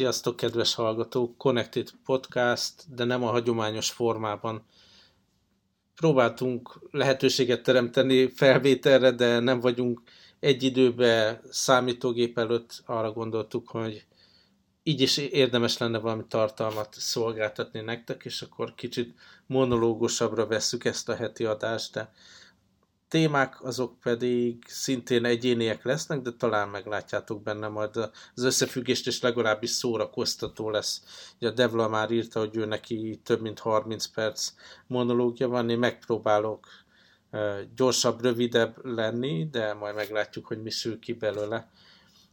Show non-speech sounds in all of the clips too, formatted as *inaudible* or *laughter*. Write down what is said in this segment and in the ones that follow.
Sziasztok, kedves hallgatók! Connected Podcast, de nem a hagyományos formában. Próbáltunk lehetőséget teremteni felvételre, de nem vagyunk egy időben számítógép előtt. Arra gondoltuk, hogy így is érdemes lenne valami tartalmat szolgáltatni nektek, és akkor kicsit monológusabbra vesszük ezt a heti adást, de témák azok pedig szintén egyéniek lesznek, de talán meglátjátok benne majd az összefüggést, és legalábbis szórakoztató lesz. Ugye a Devla már írta, hogy ő neki több mint 30 perc monológia van, én megpróbálok gyorsabb, rövidebb lenni, de majd meglátjuk, hogy mi szül ki belőle.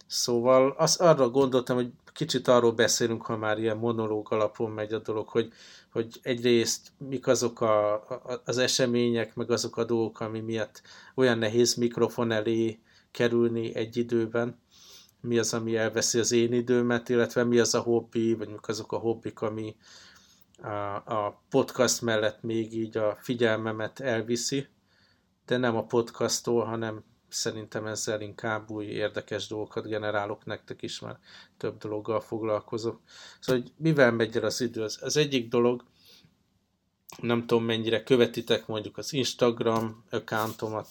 Szóval az, arra gondoltam, hogy kicsit arról beszélünk, ha már ilyen monológ alapon megy a dolog, hogy, hogy egyrészt mik azok a, a, az események, meg azok a dolgok, ami miatt olyan nehéz mikrofon elé kerülni egy időben, mi az, ami elveszi az én időmet, illetve mi az a hobbi, vagy mik azok a hobbik, ami a, a podcast mellett még így a figyelmemet elviszi, de nem a podcasttól, hanem szerintem ezzel inkább új érdekes dolgokat generálok nektek is, mert több dologgal foglalkozok. Szóval, hogy mivel megy el az idő? Az egyik dolog, nem tudom mennyire követitek mondjuk az Instagram accountomat,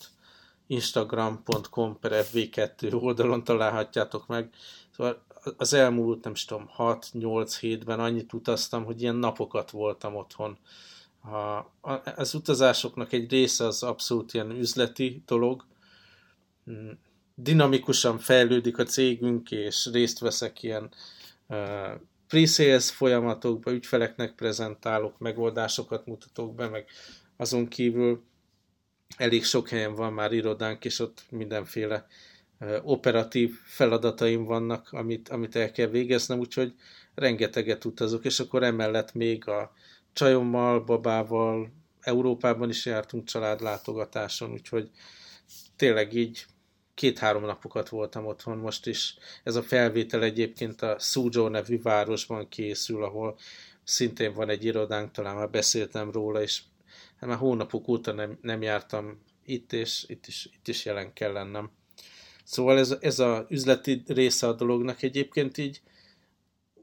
instagram.com per fv2 oldalon találhatjátok meg. Szóval az elmúlt, nem is tudom, 6-8 hétben annyit utaztam, hogy ilyen napokat voltam otthon. A, az utazásoknak egy része az abszolút ilyen üzleti dolog, dinamikusan fejlődik a cégünk, és részt veszek ilyen pre-sales folyamatokba, ügyfeleknek prezentálok, megoldásokat mutatok be, meg azon kívül elég sok helyen van már irodánk, és ott mindenféle operatív feladataim vannak, amit, amit el kell végeznem, úgyhogy rengeteget utazok, és akkor emellett még a csajommal, babával, Európában is jártunk családlátogatáson, úgyhogy tényleg így két-három napokat voltam otthon most is. Ez a felvétel egyébként a Suzhou nevű városban készül, ahol szintén van egy irodánk, talán már beszéltem róla, és hát már hónapok óta nem, nem jártam itt, és itt is, itt is jelen kell lennem. Szóval ez, ez a üzleti része a dolognak egyébként így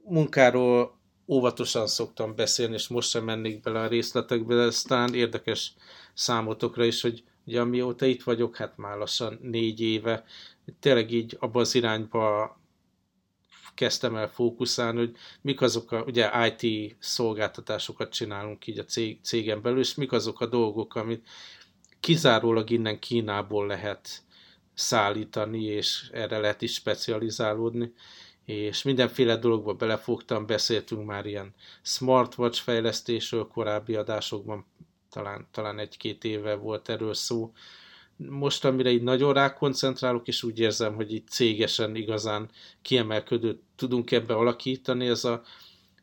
munkáról óvatosan szoktam beszélni, és most sem mennék bele a részletekbe, de ez talán érdekes számotokra is, hogy Ugye amióta itt vagyok, hát már lassan négy éve, tényleg így abban az irányba kezdtem el fókuszálni, hogy mik azok a, ugye IT szolgáltatásokat csinálunk így a cég, cégen belül, és mik azok a dolgok, amit kizárólag innen Kínából lehet szállítani, és erre lehet is specializálódni, és mindenféle dologba belefogtam, beszéltünk már ilyen smartwatch fejlesztésről korábbi adásokban, talán, talán egy-két éve volt erről szó. Most, amire így nagyon rákoncentrálok, és úgy érzem, hogy itt cégesen igazán kiemelkedőt tudunk ebbe alakítani, ez a,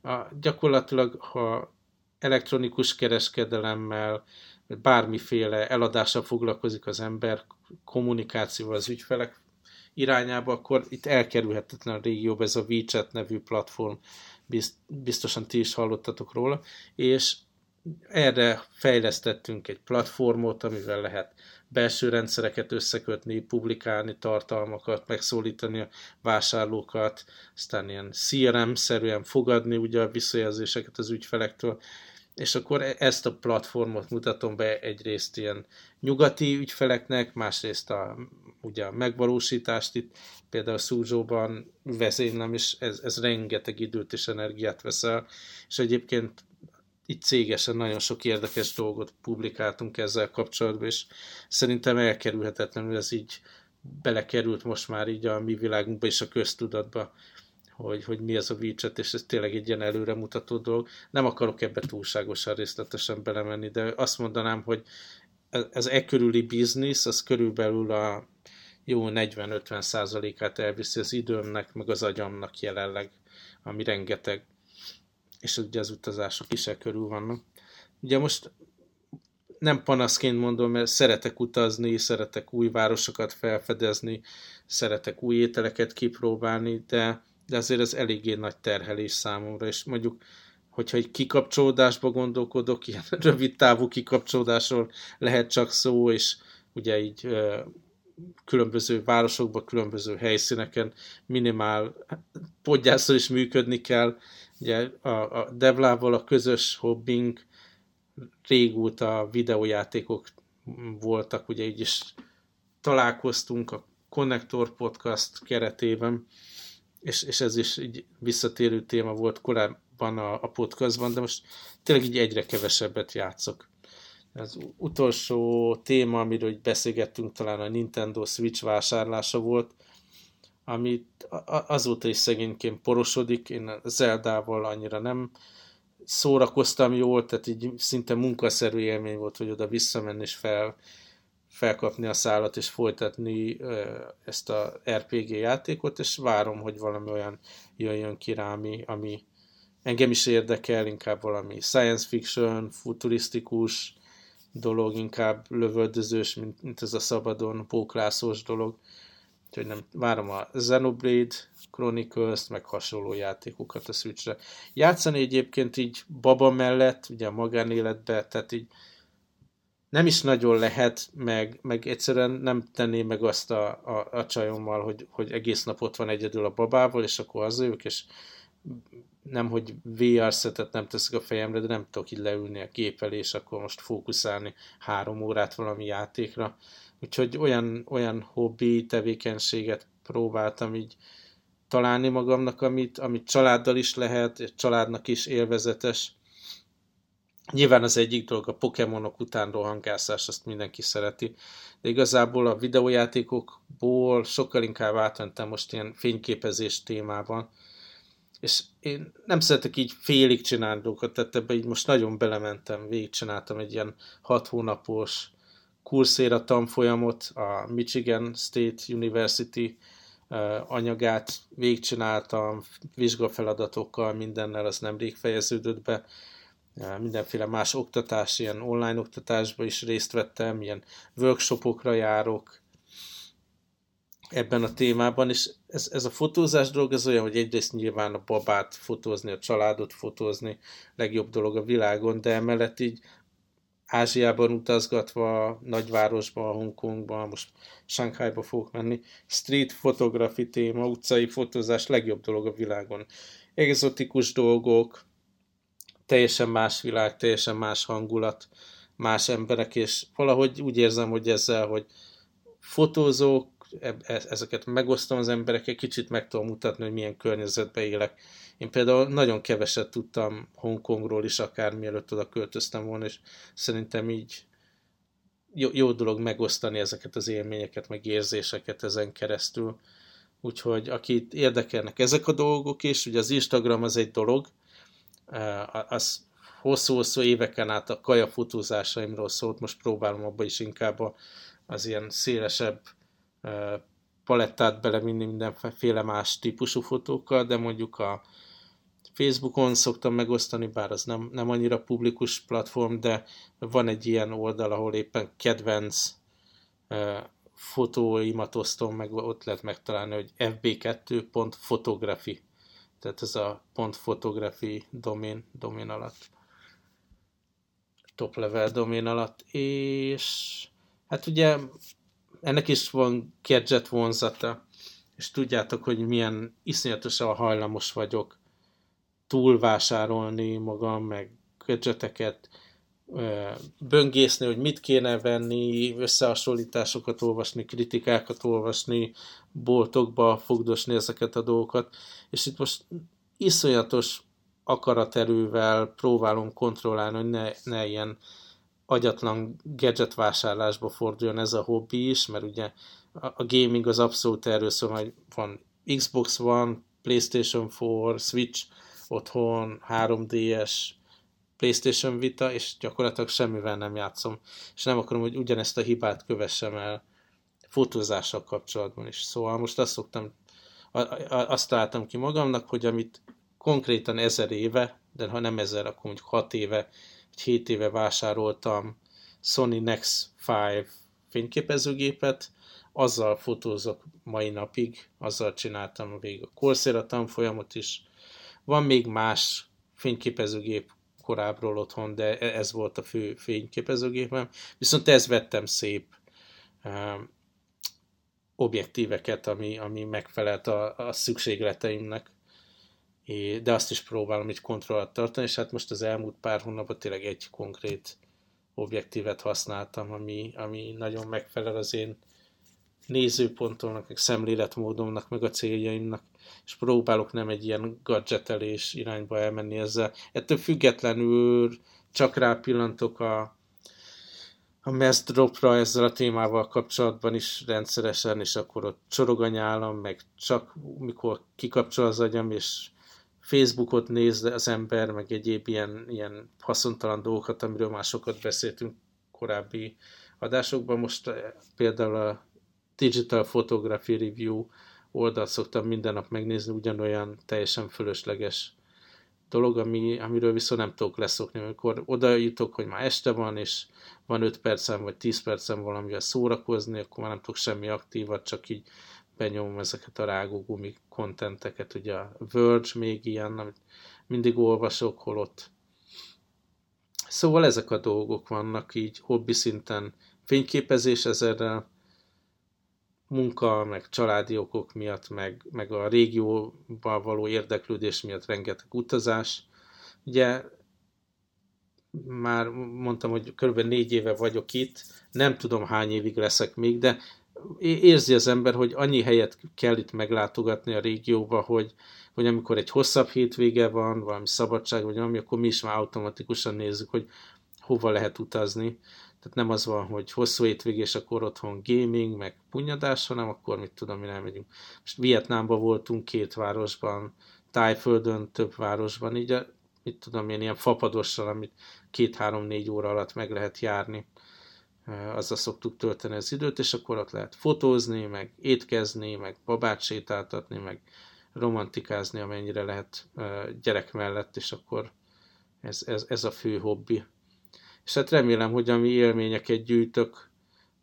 a gyakorlatilag, ha elektronikus kereskedelemmel, bármiféle eladással foglalkozik az ember, kommunikációval az ügyfelek irányába, akkor itt elkerülhetetlen a régióban ez a WeChat nevű platform, biztosan ti is hallottatok róla, és erre fejlesztettünk egy platformot, amivel lehet belső rendszereket összekötni, publikálni tartalmakat, megszólítani a vásárlókat, aztán ilyen CRM-szerűen fogadni ugye a visszajelzéseket az ügyfelektől, és akkor e- ezt a platformot mutatom be egyrészt ilyen nyugati ügyfeleknek, másrészt a, ugye a megvalósítást itt, például Szúzsóban vezénylem, és ez, ez rengeteg időt és energiát veszel, és egyébként itt cégesen nagyon sok érdekes dolgot publikáltunk ezzel kapcsolatban, és szerintem elkerülhetetlenül ez így belekerült most már így a mi világunkba és a köztudatba, hogy, hogy mi ez a WeChat, és ez tényleg egy ilyen előremutató dolog. Nem akarok ebbe túlságosan részletesen belemenni, de azt mondanám, hogy ez e körüli biznisz, az körülbelül a jó 40-50 százalékát elviszi az időmnek, meg az agyamnak jelenleg, ami rengeteg és ugye az utazások is e körül vannak. Ugye most nem panaszként mondom, mert szeretek utazni, szeretek új városokat felfedezni, szeretek új ételeket kipróbálni, de, de azért ez eléggé nagy terhelés számomra, és mondjuk, hogyha egy kikapcsolódásba gondolkodok, ilyen *laughs* rövid távú kikapcsolódásról lehet csak szó, és ugye így különböző városokban, különböző helyszíneken minimál podgyászol is működni kell. Ugye a, a Devlával a közös hobbing régóta videójátékok voltak, ugye így is találkoztunk a Connector Podcast keretében, és, és ez is így visszatérő téma volt korábban a, a podcastban, de most tényleg így egyre kevesebbet játszok. Az utolsó téma, amiről beszélgettünk, talán a Nintendo Switch vásárlása volt, amit azóta is szegényként porosodik, én Zeldával annyira nem szórakoztam jól, tehát így szinte munkaszerű élmény volt, hogy oda visszamenni és fel, felkapni a szállat és folytatni ezt a RPG játékot, és várom, hogy valami olyan jöjjön ki rá, ami, ami engem is érdekel, inkább valami science fiction, futurisztikus dolog, inkább lövöldözős, mint, mint ez a szabadon póklászós dolog. Úgyhogy nem várom a Xenoblade Chronicles-t, meg hasonló játékokat a Switchre. Játszani egyébként így baba mellett, ugye a magánéletbe, tehát így nem is nagyon lehet, meg, meg egyszerűen nem tenné meg azt a, a, a csajommal, hogy, hogy egész nap ott van egyedül a babával, és akkor az ők, és nem, hogy VR szetet nem teszek a fejemre, de nem tudok így leülni a gép elé, és akkor most fókuszálni három órát valami játékra. Úgyhogy olyan, olyan hobbi tevékenységet próbáltam így találni magamnak, amit, amit családdal is lehet, családnak is élvezetes, Nyilván az egyik dolog a Pokémonok után rohangászás, azt mindenki szereti, de igazából a videójátékokból sokkal inkább átmentem most ilyen fényképezés témában, és én nem szeretek így félig csinálni dolgokat, tehát ebbe így most nagyon belementem, végigcsináltam egy ilyen hat hónapos kurszéra tanfolyamot, a Michigan State University anyagát végigcsináltam, vizsgafeladatokkal, mindennel, az nemrég fejeződött be, mindenféle más oktatás, ilyen online oktatásban is részt vettem, ilyen workshopokra járok ebben a témában, és ez, ez a fotózás dolog, ez olyan, hogy egyrészt nyilván a babát fotózni, a családot fotózni, legjobb dolog a világon, de emellett így Ázsiában utazgatva, nagyvárosban, Hongkongban, most Shanghaiba fogok menni, street photography téma, utcai fotózás legjobb dolog a világon. Exotikus dolgok, teljesen más világ, teljesen más hangulat, más emberek, és valahogy úgy érzem, hogy ezzel, hogy fotózók, e, ezeket megosztom az emberekkel, kicsit meg tudom mutatni, hogy milyen környezetben élek. Én például nagyon keveset tudtam Hongkongról is, akár mielőtt oda költöztem volna, és szerintem így jó, jó dolog megosztani ezeket az élményeket, meg érzéseket ezen keresztül. Úgyhogy akit érdekelnek ezek a dolgok is, ugye az Instagram az egy dolog, az hosszú-hosszú éveken át a kajafotózásaimról szólt, most próbálom abba is inkább az ilyen szélesebb palettát belevinni mindenféle más típusú fotókkal, de mondjuk a Facebookon szoktam megosztani, bár az nem, nem annyira publikus platform, de van egy ilyen oldal, ahol éppen kedvenc fotóimat osztom, meg ott lehet megtalálni, hogy fb2.photography tehát ez a photography domain, domain alatt, top level domain alatt, és hát ugye ennek is van gadget vonzata, és tudjátok, hogy milyen iszonyatosan hajlamos vagyok túlvásárolni magam, meg gadgeteket, böngészni, hogy mit kéne venni, összehasonlításokat olvasni, kritikákat olvasni, boltokba fogdosni ezeket a dolgokat, és itt most iszonyatos akaraterővel próbálom kontrollálni, hogy ne, ne ilyen agyatlan gadget vásárlásba forduljon ez a hobbi is, mert ugye a gaming az abszolút erről szól, hogy van Xbox One, PlayStation 4, Switch otthon, 3DS, PlayStation Vita, és gyakorlatilag semmivel nem játszom. És nem akarom, hogy ugyanezt a hibát kövessem el fotózással kapcsolatban is. Szóval most azt szoktam, azt találtam ki magamnak, hogy amit konkrétan ezer éve, de ha nem ezer, akkor mondjuk hat éve, vagy hét éve vásároltam Sony Nex 5 fényképezőgépet, azzal fotózok mai napig, azzal csináltam végig a Corsair tanfolyamot is. Van még más fényképezőgép korábbról otthon, de e- ez volt a fő fényképezőgépem. Viszont ezt vettem szép objektíveket, ami, ami megfelelt a, a szükségleteimnek, de azt is próbálom így kontrollat tartani, és hát most az elmúlt pár hónapban tényleg egy konkrét objektívet használtam, ami, ami nagyon megfelel az én nézőpontomnak, meg szemléletmódomnak, meg a céljaimnak, és próbálok nem egy ilyen gadgetelés irányba elmenni ezzel. Ettől függetlenül csak rá pillantok a, a Mass Dropra ezzel a témával kapcsolatban is rendszeresen, és akkor ott csorog a nyálam, meg csak mikor kikapcsol az agyam, és Facebookot néz az ember, meg egyéb ilyen, ilyen haszontalan dolgokat, amiről már sokat beszéltünk korábbi adásokban. Most eh, például a Digital Photography Review oldalt szoktam minden nap megnézni, ugyanolyan teljesen fölösleges dolog, ami, amiről viszont nem tudok leszokni, amikor oda jutok, hogy már este van, és van 5 percem vagy 10 percem valamivel szórakozni, akkor már nem tudok semmi aktívat, csak így benyomom ezeket a rágógumi kontenteket, ugye a Verge még ilyen, amit mindig olvasok, holott. Szóval ezek a dolgok vannak így hobbi szinten, fényképezés ezerrel, munka, meg családi okok miatt, meg, meg a régióban való érdeklődés miatt rengeteg utazás. Ugye már mondtam, hogy kb. négy éve vagyok itt, nem tudom hány évig leszek még, de érzi az ember, hogy annyi helyet kell itt meglátogatni a régióba, hogy, hogy amikor egy hosszabb hétvége van, valami szabadság, vagy valami, akkor mi is már automatikusan nézzük, hogy hova lehet utazni. Tehát nem az van, hogy hosszú hétvég, és akkor otthon gaming, meg punyadás, hanem akkor mit tudom, mi nem megyünk. Most Vietnámban voltunk két városban, Tájföldön több városban, így a, mit tudom én, ilyen fapadossal, amit két-három-négy óra alatt meg lehet járni. Azzal szoktuk tölteni az időt, és akkor ott lehet fotózni, meg étkezni, meg babát sétáltatni, meg romantikázni, amennyire lehet gyerek mellett, és akkor ez, ez, ez a fő hobbi és hát remélem, hogy ami élményeket gyűjtök,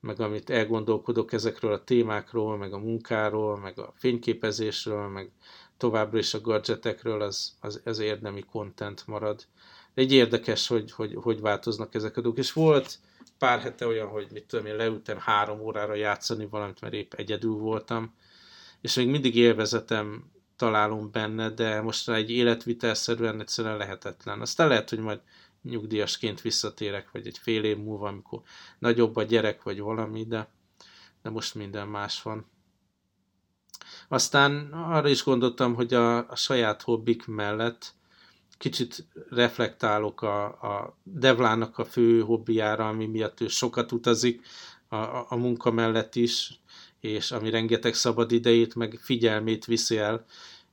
meg amit elgondolkodok ezekről a témákról, meg a munkáról, meg a fényképezésről, meg továbbra is a gadgetekről, az, az, az érdemi content marad. Egy érdekes, hogy, hogy, hogy változnak ezek a dolgok. És volt pár hete olyan, hogy mit tudom én, leültem három órára játszani valamit, mert épp egyedül voltam, és még mindig élvezetem találom benne, de most egy életvitelszerűen egyszerűen lehetetlen. Aztán lehet, hogy majd nyugdíjasként visszatérek, vagy egy fél év múlva, amikor nagyobb a gyerek, vagy valami, de, de most minden más van. Aztán arra is gondoltam, hogy a, a saját hobbik mellett kicsit reflektálok a, a Devlának a fő hobbiára, ami miatt ő sokat utazik a, a, a munka mellett is, és ami rengeteg szabad idejét, meg figyelmét viszi el,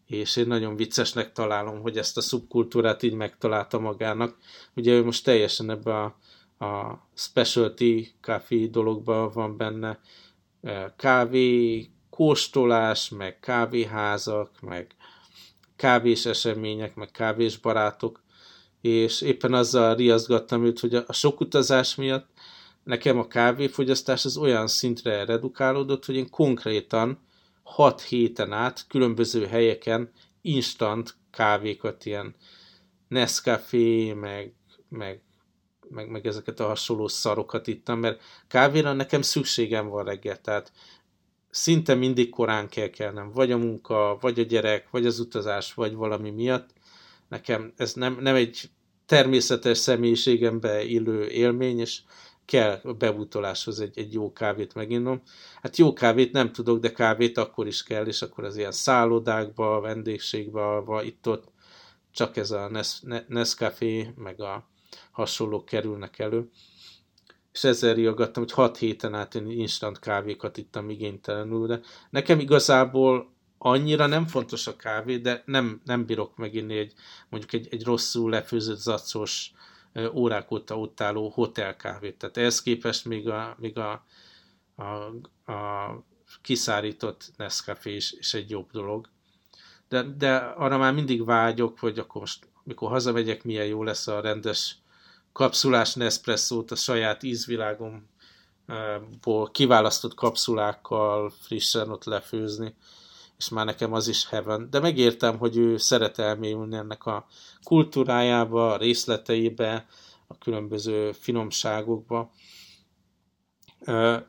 és én nagyon viccesnek találom, hogy ezt a szubkultúrát így megtalálta magának. Ugye ő most teljesen ebbe a, a specialty kávé dologban van benne e, kávé kóstolás, meg kávéházak, meg kávés események, meg kávés barátok, és éppen azzal riaszgattam őt, hogy a sok utazás miatt nekem a kávéfogyasztás az olyan szintre redukálódott, hogy én konkrétan hat héten át különböző helyeken instant kávékat, ilyen Nescafé, meg, meg, meg, meg ezeket a hasonló szarokat ittam, mert kávéra nekem szükségem van reggel, tehát szinte mindig korán kell kelnem, vagy a munka, vagy a gyerek, vagy az utazás, vagy valami miatt. Nekem ez nem, nem egy természetes személyiségembe illő élmény, és kell a bebutoláshoz egy, egy jó kávét meginnom. Hát jó kávét nem tudok, de kávét akkor is kell, és akkor az ilyen szállodákba, vendégségbe, itt-ott csak ez a Nescafé, meg a hasonlók kerülnek elő. És ezzel riogattam, hogy hat héten át én instant kávékat ittam igénytelenül, de nekem igazából annyira nem fontos a kávé, de nem, nem bírok meginni egy, mondjuk egy, egy rosszul lefőzött zacos órák óta ott álló hotelkávét. Tehát ehhez képest még a, még a, a, a kiszárított Nescafé is, is egy jobb dolog. De, de arra már mindig vágyok, hogy akkor most, mikor hazamegyek, milyen jó lesz a rendes kapszulás Nespresso-t a saját ízvilágomból kiválasztott kapszulákkal frissen ott lefőzni és már nekem az is heaven. De megértem, hogy ő szeret elmélyülni ennek a kultúrájába, a részleteibe, a különböző finomságokba,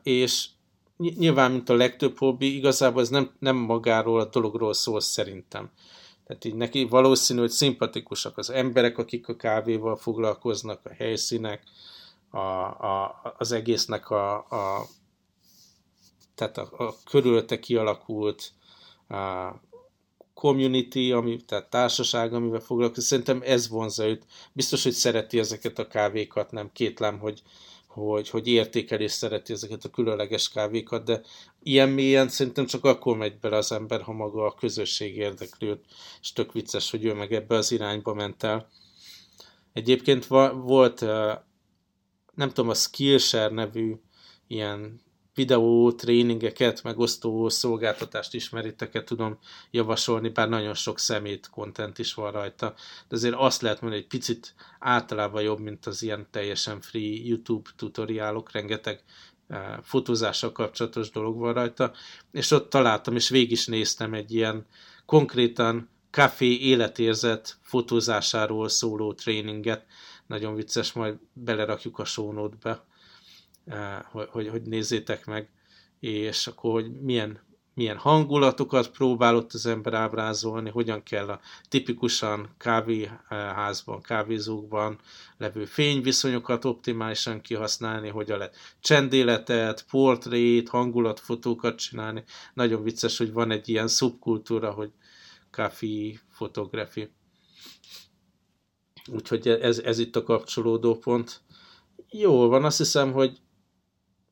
és nyilván, mint a legtöbb hobbi, igazából ez nem, nem magáról a dologról szól szerintem. Tehát így neki valószínű, hogy szimpatikusak az emberek, akik a kávéval foglalkoznak, a helyszínek, a, a, az egésznek a, a tehát a, a körülötte kialakult community, ami, tehát társaság, amivel foglalkozik, szerintem ez vonza őt. Biztos, hogy szereti ezeket a kávékat, nem kétlem, hogy, hogy, hogy értékelés szereti ezeket a különleges kávékat, de ilyen mélyen szerintem csak akkor megy bele az ember, ha maga a közösség érdekli és tök vicces, hogy ő meg ebbe az irányba ment el. Egyébként volt, nem tudom, a Skillshare nevű ilyen videó tréningeket, megosztó szolgáltatást ismeritek tudom javasolni, bár nagyon sok szemét content is van rajta, de azért azt lehet mondani, egy picit általában jobb, mint az ilyen teljesen free YouTube tutoriálok, rengeteg eh, fotózással kapcsolatos dolog van rajta, és ott találtam, és végig is néztem egy ilyen konkrétan kafé életérzet fotózásáról szóló tréninget, nagyon vicces, majd belerakjuk a show Eh, hogy, hogy nézzétek meg, és akkor, hogy milyen, milyen hangulatokat próbálott az ember ábrázolni, hogyan kell a tipikusan kávéházban, kávézókban levő fényviszonyokat optimálisan kihasználni, hogyan lehet csendéletet, portrét, hangulatfotókat csinálni. Nagyon vicces, hogy van egy ilyen szubkultúra, hogy kávé fotografi. Úgyhogy ez, ez itt a kapcsolódó pont. Jó van, azt hiszem, hogy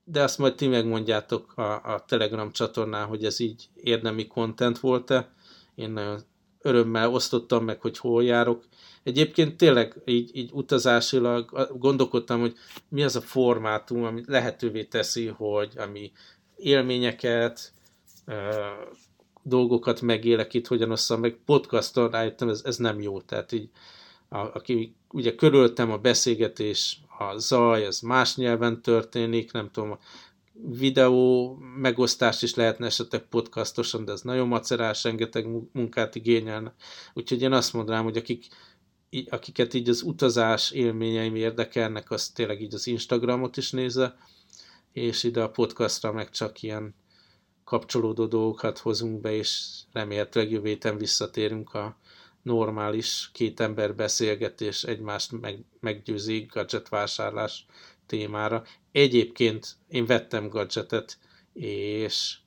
de azt majd ti megmondjátok a, a Telegram csatornán, hogy ez így érdemi content volt-e. Én nagyon örömmel osztottam meg, hogy hol járok. Egyébként tényleg így, így utazásilag gondolkodtam, hogy mi az a formátum, ami lehetővé teszi, hogy ami élményeket, dolgokat megélek itt, hogyan osszam meg. Podcaston rájöttem, ez, ez nem jó. Tehát így, a, aki ugye körültem a beszélgetés a zaj, ez más nyelven történik, nem tudom, videó megosztást is lehetne esetleg podcastosan, de ez nagyon macerás, rengeteg munkát igényelne. Úgyhogy én azt mondanám, hogy akik, akiket így az utazás élményeim érdekelnek, az tényleg így az Instagramot is nézze, és ide a podcastra meg csak ilyen kapcsolódó dolgokat hozunk be, és remélhetőleg jövő héten visszatérünk a normális két ember beszélgetés, egymást meg, meggyőzi gadget vásárlás témára. Egyébként én vettem gadgetet, és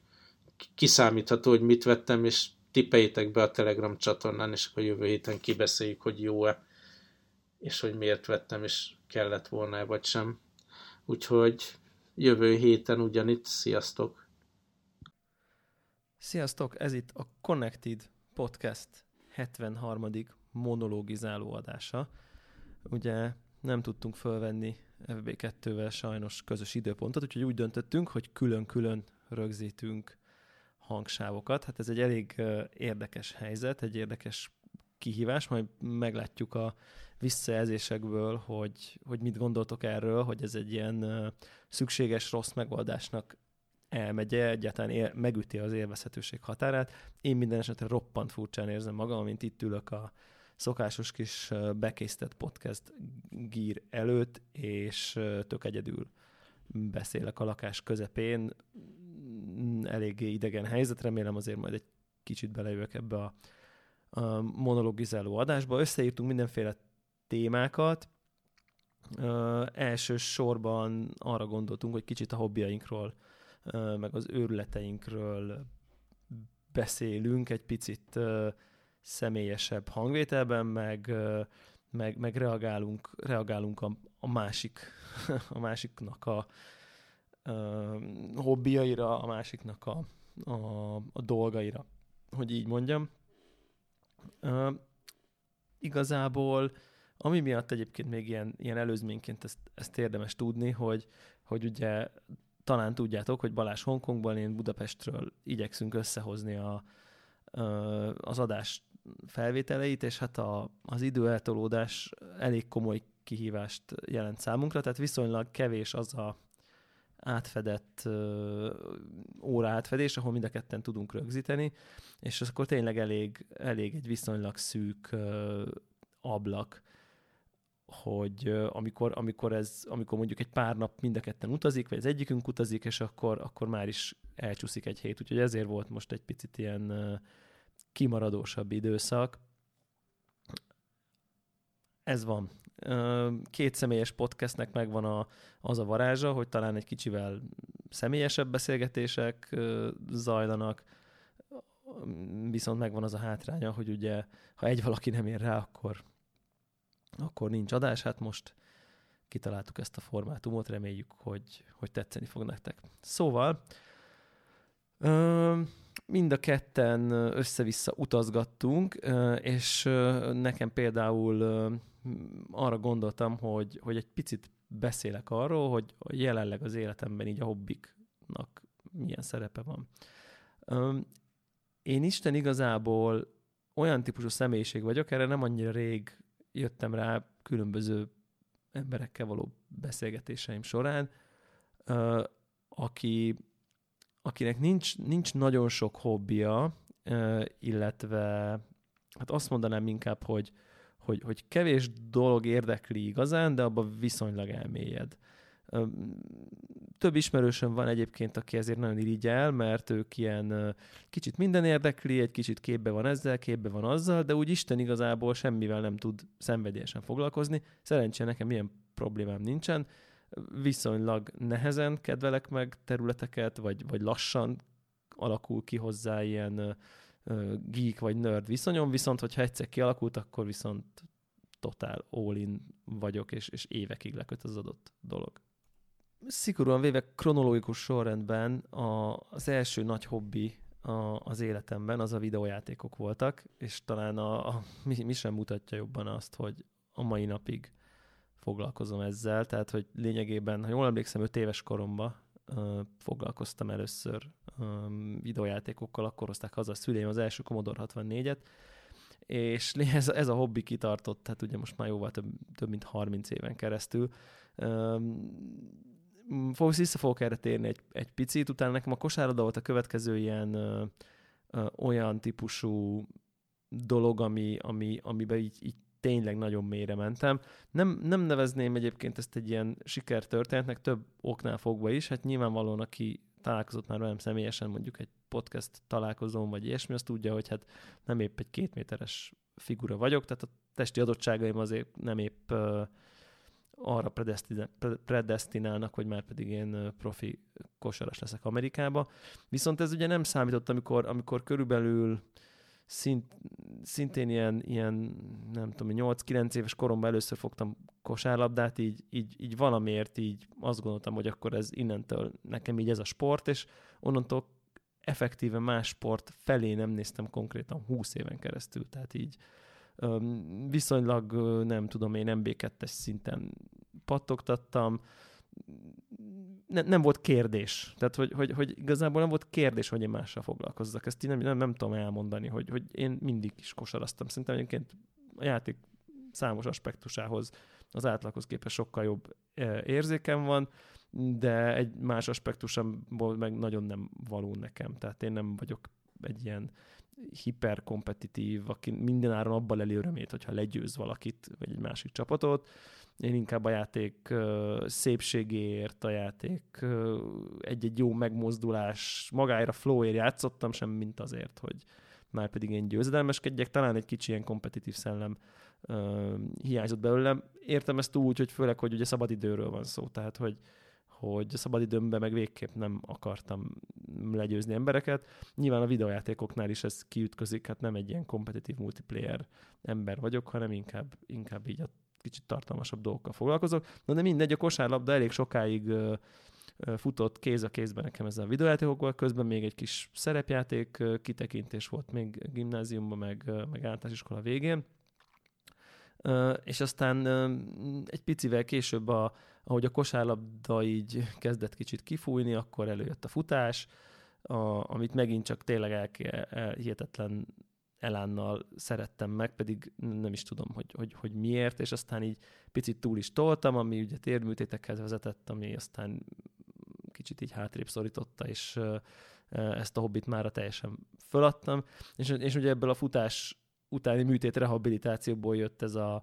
kiszámítható, hogy mit vettem, és tippeljétek be a Telegram csatornán, és akkor jövő héten kibeszéljük, hogy jó-e, és hogy miért vettem, és kellett volna-e, vagy sem. Úgyhogy jövő héten ugyanitt, sziasztok! Sziasztok, ez itt a Connected Podcast 73. monologizáló adása. Ugye nem tudtunk fölvenni FB2-vel sajnos közös időpontot, úgyhogy úgy döntöttünk, hogy külön-külön rögzítünk hangsávokat. Hát ez egy elég érdekes helyzet, egy érdekes kihívás, majd meglátjuk a visszajelzésekből, hogy, hogy mit gondoltok erről, hogy ez egy ilyen szükséges rossz megoldásnak elmegye, egyáltalán él, megüti az élvezhetőség határát. Én minden esetre roppant furcsán érzem magam, amint itt ülök a szokásos kis bekészített podcast gír előtt, és tök egyedül beszélek a lakás közepén. Eléggé idegen helyzet, remélem azért majd egy kicsit belejövök ebbe a, a monologizáló adásba. Összeírtunk mindenféle témákat, Uh, elsősorban arra gondoltunk, hogy kicsit a hobbiainkról meg az őrületeinkről beszélünk egy picit személyesebb hangvételben, meg, meg, meg reagálunk, reagálunk a, a másik, *laughs* a másiknak a, a hobbiaira, a másiknak a, a, a dolgaira, hogy így mondjam. Igazából, ami miatt egyébként még ilyen, ilyen előzményként ezt, ezt érdemes tudni, hogy, hogy ugye talán tudjátok, hogy Balázs Hongkongban, én Budapestről igyekszünk összehozni a, az adás felvételeit, és hát a, az időeltolódás elég komoly kihívást jelent számunkra, tehát viszonylag kevés az a átfedett óra átfedés, ahol mind a ketten tudunk rögzíteni, és akkor tényleg elég, elég egy viszonylag szűk ablak hogy amikor, amikor, ez, amikor mondjuk egy pár nap mind a ketten utazik, vagy az egyikünk utazik, és akkor, akkor már is elcsúszik egy hét. Úgyhogy ezért volt most egy picit ilyen kimaradósabb időszak. Ez van. Két személyes podcastnek megvan a, az a varázsa, hogy talán egy kicsivel személyesebb beszélgetések zajlanak, viszont megvan az a hátránya, hogy ugye, ha egy valaki nem ér rá, akkor, akkor nincs adás. Hát most kitaláltuk ezt a formátumot, reméljük, hogy, hogy tetszeni fog nektek. Szóval, mind a ketten össze-vissza utazgattunk, és nekem például arra gondoltam, hogy, hogy egy picit beszélek arról, hogy jelenleg az életemben így a hobbiknak milyen szerepe van. Én Isten igazából olyan típusú személyiség vagyok, erre nem annyira rég jöttem rá különböző emberekkel való beszélgetéseim során, aki, akinek nincs, nincs nagyon sok hobbija, illetve hát azt mondanám inkább, hogy, hogy, hogy kevés dolog érdekli igazán, de abban viszonylag elmélyed. Több ismerősöm van egyébként, aki ezért nagyon irigyel, mert ők ilyen kicsit minden érdekli, egy kicsit képbe van ezzel, képbe van azzal, de úgy Isten igazából semmivel nem tud szenvedélyesen foglalkozni. Szerencsére nekem ilyen problémám nincsen. Viszonylag nehezen kedvelek meg területeket, vagy, vagy lassan alakul ki hozzá ilyen geek vagy nerd viszonyom, viszont hogyha egyszer kialakult, akkor viszont totál all-in vagyok, és, és évekig leköt az adott dolog. Szigorúan véve kronológikus sorrendben a, az első nagy hobbi a, az életemben az a videójátékok voltak, és talán a, a, mi, mi sem mutatja jobban azt, hogy a mai napig foglalkozom ezzel, tehát hogy lényegében, ha jól emlékszem, 5 éves koromban foglalkoztam először um, videójátékokkal, akkor hozták haza a szüleim az első Commodore 64-et, és ez, ez a hobbi kitartott, tehát ugye most már jóval több, több mint 30 éven keresztül. Um, fogsz, vissza fogok erre térni egy, egy picit, utána nekem a kosárlabda volt a következő ilyen ö, ö, olyan típusú dolog, ami, ami, amiben így, így tényleg nagyon mélyre mentem. Nem, nem nevezném egyébként ezt egy ilyen sikertörténetnek, több oknál fogva is. Hát nyilvánvalóan, aki találkozott már velem személyesen, mondjuk egy podcast találkozón, vagy ilyesmi, azt tudja, hogy hát nem épp egy két méteres figura vagyok, tehát a testi adottságaim azért nem épp uh, arra predestinálnak, hogy már pedig én profi kosaras leszek Amerikába. Viszont ez ugye nem számított, amikor, amikor körülbelül szint, szintén ilyen, ilyen nem tudom, 8-9 éves koromban először fogtam kosárlabdát, így, így, így valamiért így azt gondoltam, hogy akkor ez innentől nekem így ez a sport, és onnantól effektíve más sport felé nem néztem konkrétan 20 éven keresztül, tehát így viszonylag nem tudom én MB2-es szinten pattogtattam, ne, nem volt kérdés. Tehát, hogy, hogy, hogy igazából nem volt kérdés, hogy én mással foglalkozzak. Ezt én nem, nem, nem tudom elmondani, hogy, hogy én mindig is kosaraztam. Szerintem egyébként a játék számos aspektusához az átlaghoz képest sokkal jobb érzékem van, de egy más aspektusamból meg nagyon nem való nekem. Tehát én nem vagyok egy ilyen hiperkompetitív, aki mindenáron abban leli örömét, hogyha legyőz valakit, vagy egy másik csapatot. Én inkább a játék szépségéért, a játék egy-egy jó megmozdulás, magára flowért játszottam, sem mint azért, hogy már pedig én győzedelmeskedjek. Talán egy kicsi ilyen kompetitív szellem hiányzott belőlem. Értem ezt úgy, hogy főleg, hogy ugye szabadidőről van szó, tehát hogy hogy a szabadidőmben meg végképp nem akartam legyőzni embereket. Nyilván a videojátékoknál is ez kiütközik, hát nem egy ilyen kompetitív multiplayer ember vagyok, hanem inkább, inkább így a kicsit tartalmasabb dolgokkal foglalkozok. Na de mindegy, a kosárlabda elég sokáig futott kéz a kézben nekem ezzel a videójátékokkal, közben még egy kis szerepjáték kitekintés volt még gimnáziumban, meg, meg általános iskola végén. És aztán egy picivel később a, ahogy a kosárlabda így kezdett kicsit kifújni, akkor előjött a futás, a, amit megint csak tényleg el, el, hihetetlen elánnal szerettem meg, pedig nem is tudom, hogy, hogy, hogy miért, és aztán így picit túl is toltam, ami ugye térműtétekhez vezetett, ami aztán kicsit így hátrébb szorította, és ezt a hobbit már teljesen föladtam, és, és ugye ebből a futás utáni műtét rehabilitációból jött ez a,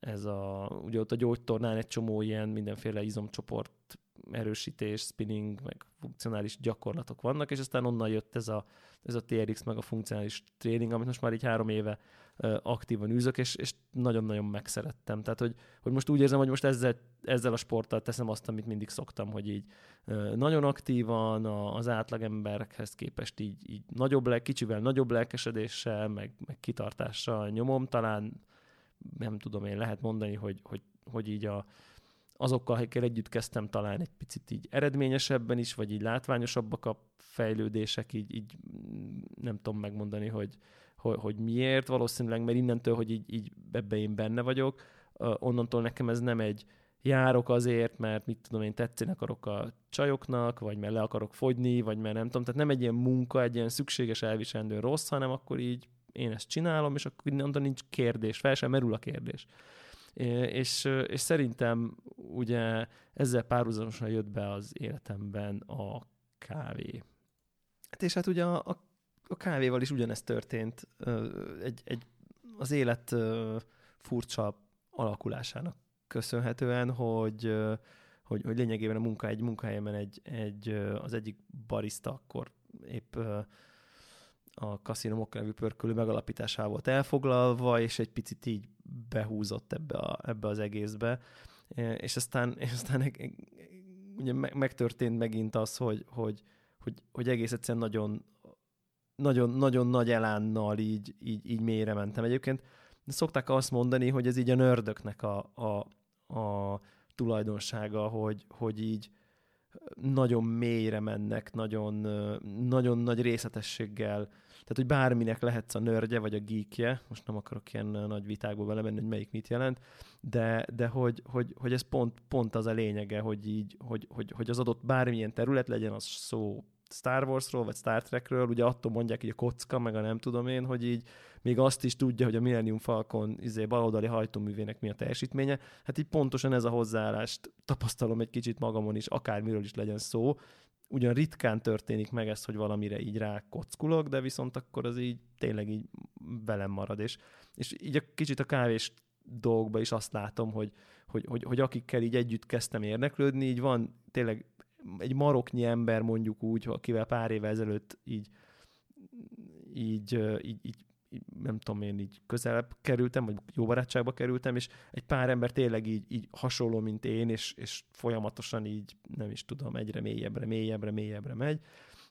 ez a, ugye ott a gyógytornán egy csomó ilyen mindenféle izomcsoport erősítés, spinning, meg funkcionális gyakorlatok vannak, és aztán onnan jött ez a, ez a TRX, meg a funkcionális tréning, amit most már így három éve aktívan űzök, és, és nagyon-nagyon megszerettem. Tehát, hogy, hogy most úgy érzem, hogy most ezzel, ezzel a sporttal teszem azt, amit mindig szoktam, hogy így nagyon aktívan az átlagemberekhez képest így, így nagyobb, kicsivel nagyobb lelkesedéssel, meg, meg kitartással nyomom, talán nem tudom én, lehet mondani, hogy, hogy, hogy így a, azokkal, akikkel együtt kezdtem talán egy picit így eredményesebben is, vagy így látványosabbak a fejlődések, így, így nem tudom megmondani, hogy, hogy, hogy miért, valószínűleg, mert innentől, hogy így, így ebbe én benne vagyok, onnantól nekem ez nem egy járok azért, mert mit tudom én, tetszeni akarok a csajoknak, vagy mert le akarok fogyni, vagy mert nem tudom, tehát nem egy ilyen munka, egy ilyen szükséges elviselendő rossz, hanem akkor így én ezt csinálom, és akkor innentől nincs kérdés, fel sem merül a kérdés. És, és szerintem ugye ezzel párhuzamosan jött be az életemben a kávé. Hát és hát ugye a, a, a kávéval is ugyanezt történt. Egy, egy, az élet furcsa alakulásának köszönhetően, hogy, hogy, hogy lényegében a munka egy munkahelyemen egy, egy, az egyik barista akkor épp a Casino nevű pörkölő megalapításával volt elfoglalva, és egy picit így behúzott ebbe, a, ebbe az egészbe. És aztán, és aztán ugye megtörtént megint az, hogy, hogy, hogy, hogy egész egyszerűen nagyon, nagyon, nagyon nagy elánnal így, így, így mélyre mentem. Egyébként szokták azt mondani, hogy ez így a nördöknek a, a, a tulajdonsága, hogy, hogy így nagyon mélyre mennek, nagyon, nagyon nagy részletességgel tehát, hogy bárminek lehetsz a nördje, vagy a geekje, most nem akarok ilyen nagy vitákba belemenni, hogy melyik mit jelent, de, de hogy, hogy, hogy ez pont, pont az a lényege, hogy így, hogy, hogy, hogy az adott bármilyen terület legyen az szó Star Warsról, vagy Star Trekről, ugye attól mondják hogy a kocka, meg a nem tudom én, hogy így még azt is tudja, hogy a Millennium Falcon izé, baloldali hajtóművének mi a teljesítménye. Hát így pontosan ez a hozzáállást tapasztalom egy kicsit magamon is, akármiről is legyen szó, ugyan ritkán történik meg ez, hogy valamire így rákockulok, de viszont akkor az így tényleg így velem marad, és, és így a kicsit a kávés dolgokban is azt látom, hogy, hogy, hogy, hogy akikkel így együtt kezdtem érdeklődni, így van tényleg egy maroknyi ember mondjuk úgy, akivel pár éve ezelőtt így, így, így, így nem tudom én, így közelebb kerültem, vagy jó barátságba kerültem, és egy pár ember tényleg így, így hasonló, mint én, és, és folyamatosan így, nem is tudom, egyre mélyebbre, mélyebbre, mélyebbre megy,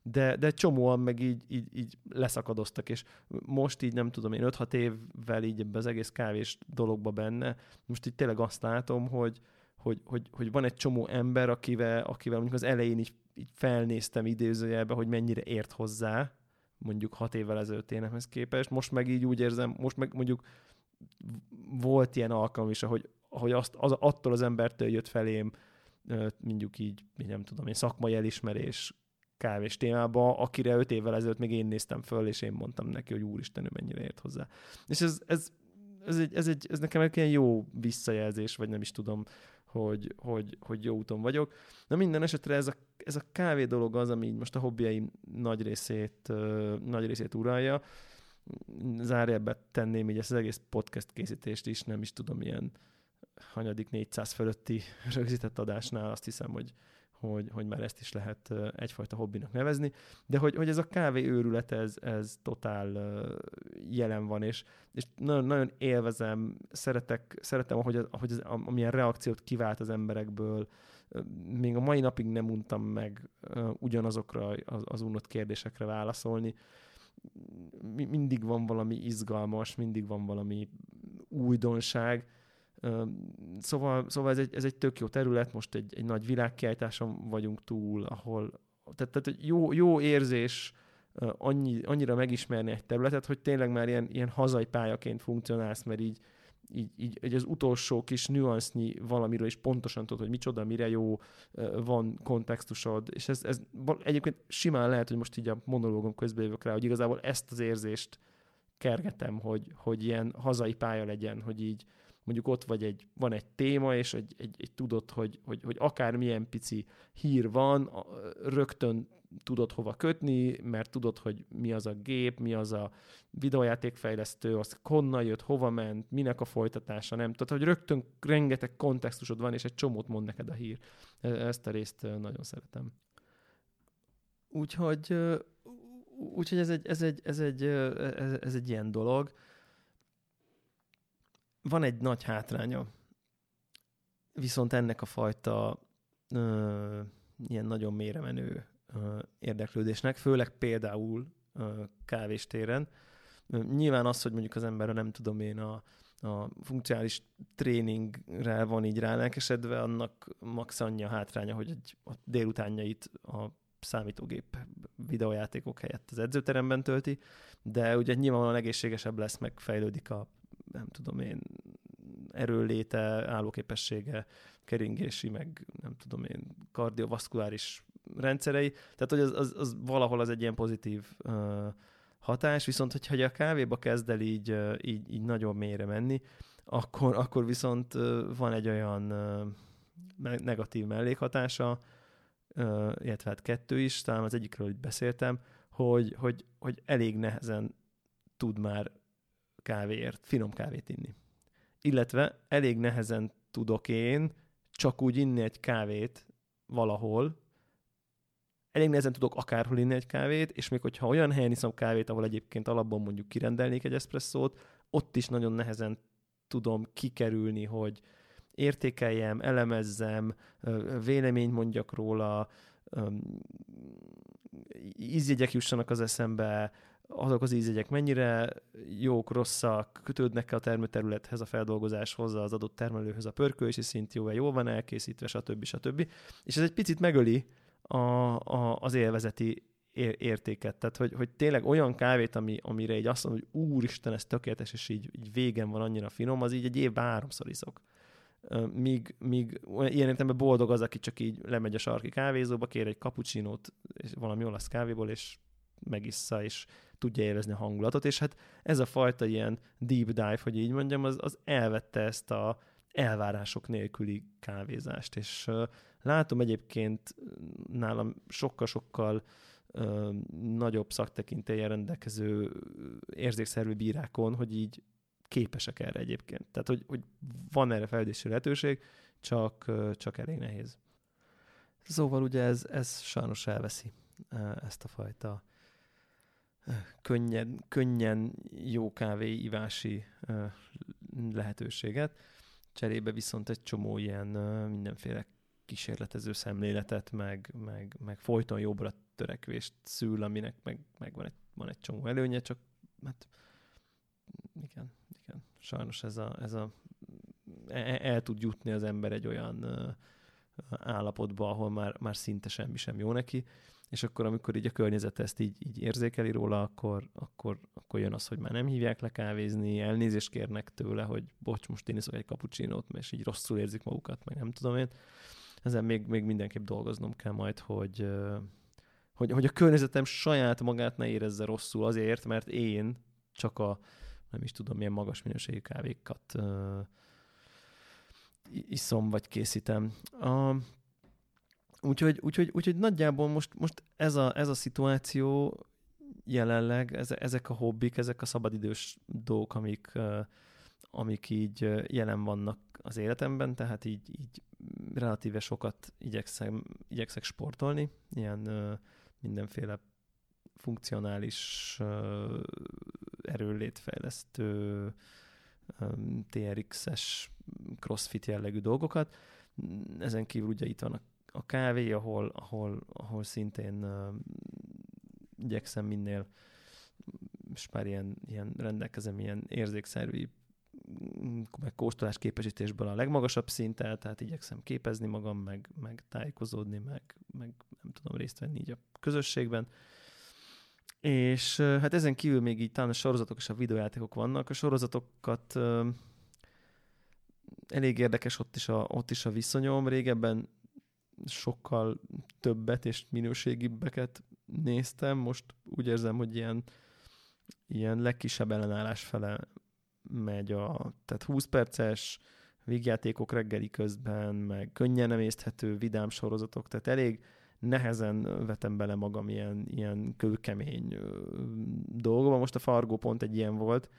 de, de csomóan meg így, így, így leszakadoztak, és most így nem tudom én 5-6 évvel így ebbe az egész kávés dologba benne, most így tényleg azt látom, hogy, hogy, hogy, hogy van egy csomó ember, akivel, akivel mondjuk az elején így, így felnéztem idézőjelbe, hogy mennyire ért hozzá, mondjuk hat évvel ezelőtt énemhez képest. Most meg így úgy érzem, most meg mondjuk volt ilyen alkalom is, ahogy, ahogy azt, az, attól az embertől jött felém, mondjuk így, nem tudom én, szakmai elismerés kávés témába, akire öt évvel ezelőtt még én néztem föl, és én mondtam neki, hogy úristen, ő mennyire ért hozzá. És ez, ez, ez, egy, ez, egy, ez nekem egy ilyen jó visszajelzés, vagy nem is tudom, hogy, hogy, hogy jó úton vagyok. Na minden esetre ez a, ez a kávé dolog az, ami most a hobbiaim nagy részét, nagy részét uralja. Zárjelbe tenném így ezt az egész podcast készítést is, nem is tudom, ilyen hanyadik 400 fölötti *laughs* rögzített adásnál azt hiszem, hogy hogy, hogy már ezt is lehet egyfajta hobbinak nevezni, de hogy, hogy ez a kávé őrület, ez, ez totál jelen van, és, és nagyon, nagyon élvezem, szeretek, szeretem, ahogy, ahogy az, amilyen reakciót kivált az emberekből, még a mai napig nem untam meg ugyanazokra az, az unott kérdésekre válaszolni. Mindig van valami izgalmas, mindig van valami újdonság, Szóval, szóval ez, egy, ez egy tök jó terület, most egy, egy nagy világkiállításon vagyunk túl, ahol tehát, tehát jó, jó érzés annyi, annyira megismerni egy területet, hogy tényleg már ilyen, ilyen hazai pályaként funkcionálsz, mert így, így, így, így az utolsó kis nüansznyi valamiről is pontosan tudod, hogy micsoda, mire jó, van kontextusod, és ez, ez egyébként simán lehet, hogy most így a monológom közben jövök rá, hogy igazából ezt az érzést kergetem, hogy, hogy ilyen hazai pálya legyen, hogy így, mondjuk ott vagy egy, van egy téma, és egy, egy, egy tudod, hogy, hogy, hogy akármilyen pici hír van, rögtön tudod hova kötni, mert tudod, hogy mi az a gép, mi az a videójátékfejlesztő, az honnan jött, hova ment, minek a folytatása, nem tudod, hogy rögtön rengeteg kontextusod van, és egy csomót mond neked a hír. E, ezt a részt nagyon szeretem. Úgyhogy, úgyhogy ez, egy, ez, egy, ez, egy, ez, ez egy ilyen dolog. Van egy nagy hátránya, viszont ennek a fajta ö, ilyen nagyon mélyre menő ö, érdeklődésnek, főleg például kávéstéren. Nyilván az, hogy mondjuk az ember, nem tudom én, a, a funkcionális tréningre van így rálelkesedve, annak max annyi a hátránya, hogy egy, a délutánjait a számítógép videójátékok helyett az edzőteremben tölti, de ugye nyilvánvalóan egészségesebb lesz, meg fejlődik a nem tudom én, erőléte, állóképessége, keringési, meg nem tudom én, kardiovaszkuláris rendszerei. Tehát, hogy az, az, az valahol az egy ilyen pozitív hatás, viszont hogyha a kávéba kezd el így, így, így nagyon mélyre menni, akkor, akkor viszont van egy olyan negatív mellékhatása, uh, illetve hát kettő is, talán az egyikről itt beszéltem, hogy, hogy, hogy elég nehezen tud már kávéért, finom kávét inni. Illetve elég nehezen tudok én csak úgy inni egy kávét valahol, elég nehezen tudok akárhol inni egy kávét, és még hogyha olyan helyen iszom kávét, ahol egyébként alapban mondjuk kirendelnék egy eszpresszót, ott is nagyon nehezen tudom kikerülni, hogy értékeljem, elemezzem, véleményt mondjak róla, ízjegyek jussanak az eszembe, azok az ízjegyek mennyire jók, rosszak, kötődnek -e a termőterülethez, a feldolgozáshoz, az adott termelőhöz, a pörkölési szint jó-e, jól van elkészítve, stb. stb. És ez egy picit megöli a, a, az élvezeti értéket. Tehát, hogy, hogy tényleg olyan kávét, ami, amire így azt mondom, hogy úristen, ez tökéletes, és így, így végen van annyira finom, az így egy évben háromszor iszok. Míg, míg ilyen értelemben boldog az, aki csak így lemegy a sarki kávézóba, kér egy kapucsinót, valami olasz kávéból, és megissza, és tudja élvezni a hangulatot, és hát ez a fajta ilyen deep dive, hogy így mondjam, az, az elvette ezt a elvárások nélküli kávézást, és látom egyébként nálam sokkal-sokkal nagyobb szaktekintélyen rendelkező érzékszervű bírákon, hogy így képesek erre egyébként. Tehát, hogy, hogy van erre fejlődési lehetőség, csak, csak elég nehéz. Szóval ugye ez, ez sajnos elveszi ezt a fajta könnyen, könnyen jó kávéivási lehetőséget. Cserébe viszont egy csomó ilyen mindenféle kísérletező szemléletet, meg, meg, meg folyton jobbra törekvést szül, aminek meg, meg van, egy, van egy csomó előnye, csak hát igen, igen. Sajnos ez a, ez a el, el tud jutni az ember egy olyan állapotba, ahol már, már szinte semmi sem jó neki, és akkor amikor így a környezet ezt így, így érzékeli róla, akkor, akkor, akkor jön az, hogy már nem hívják le kávézni, elnézést kérnek tőle, hogy bocs, most én iszok egy kapucsinót, és így rosszul érzik magukat, meg nem tudom én. Ezen még, még mindenképp dolgoznom kell majd, hogy, hogy, hogy a környezetem saját magát ne érezze rosszul azért, mert én csak a nem is tudom, milyen magas minőségű kávékat uh, iszom, vagy készítem. Uh, Úgyhogy, úgyhogy, úgyhogy nagyjából most, most ez, a, ez a szituáció jelenleg, ez, ezek a hobbik, ezek a szabadidős dolgok, amik, amik így jelen vannak az életemben, tehát így, így relatíve sokat igyekszem, igyekszek sportolni, ilyen mindenféle funkcionális erőlétfejlesztő TRX-es crossfit jellegű dolgokat. Ezen kívül ugye itt vannak a kávé, ahol, ahol, ahol szintén uh, igyekszem minél, és már ilyen, ilyen rendelkezem ilyen érzékszervi meg kóstolás képesítésből a legmagasabb szinten, tehát igyekszem képezni magam, meg, meg tájékozódni, meg, meg nem tudom részt venni így a közösségben. És hát ezen kívül még így talán a sorozatok és a videójátékok vannak. A sorozatokat elég érdekes ott is, a, ott is a viszonyom. Régebben sokkal többet és minőségibbeket néztem, most úgy érzem, hogy ilyen, ilyen legkisebb ellenállás fele megy a, tehát 20 perces vígjátékok reggeli közben, meg könnyen emészthető vidám sorozatok, tehát elég nehezen vetem bele magam ilyen, ilyen kőkemény dolgokba. Most a Fargo pont egy ilyen volt,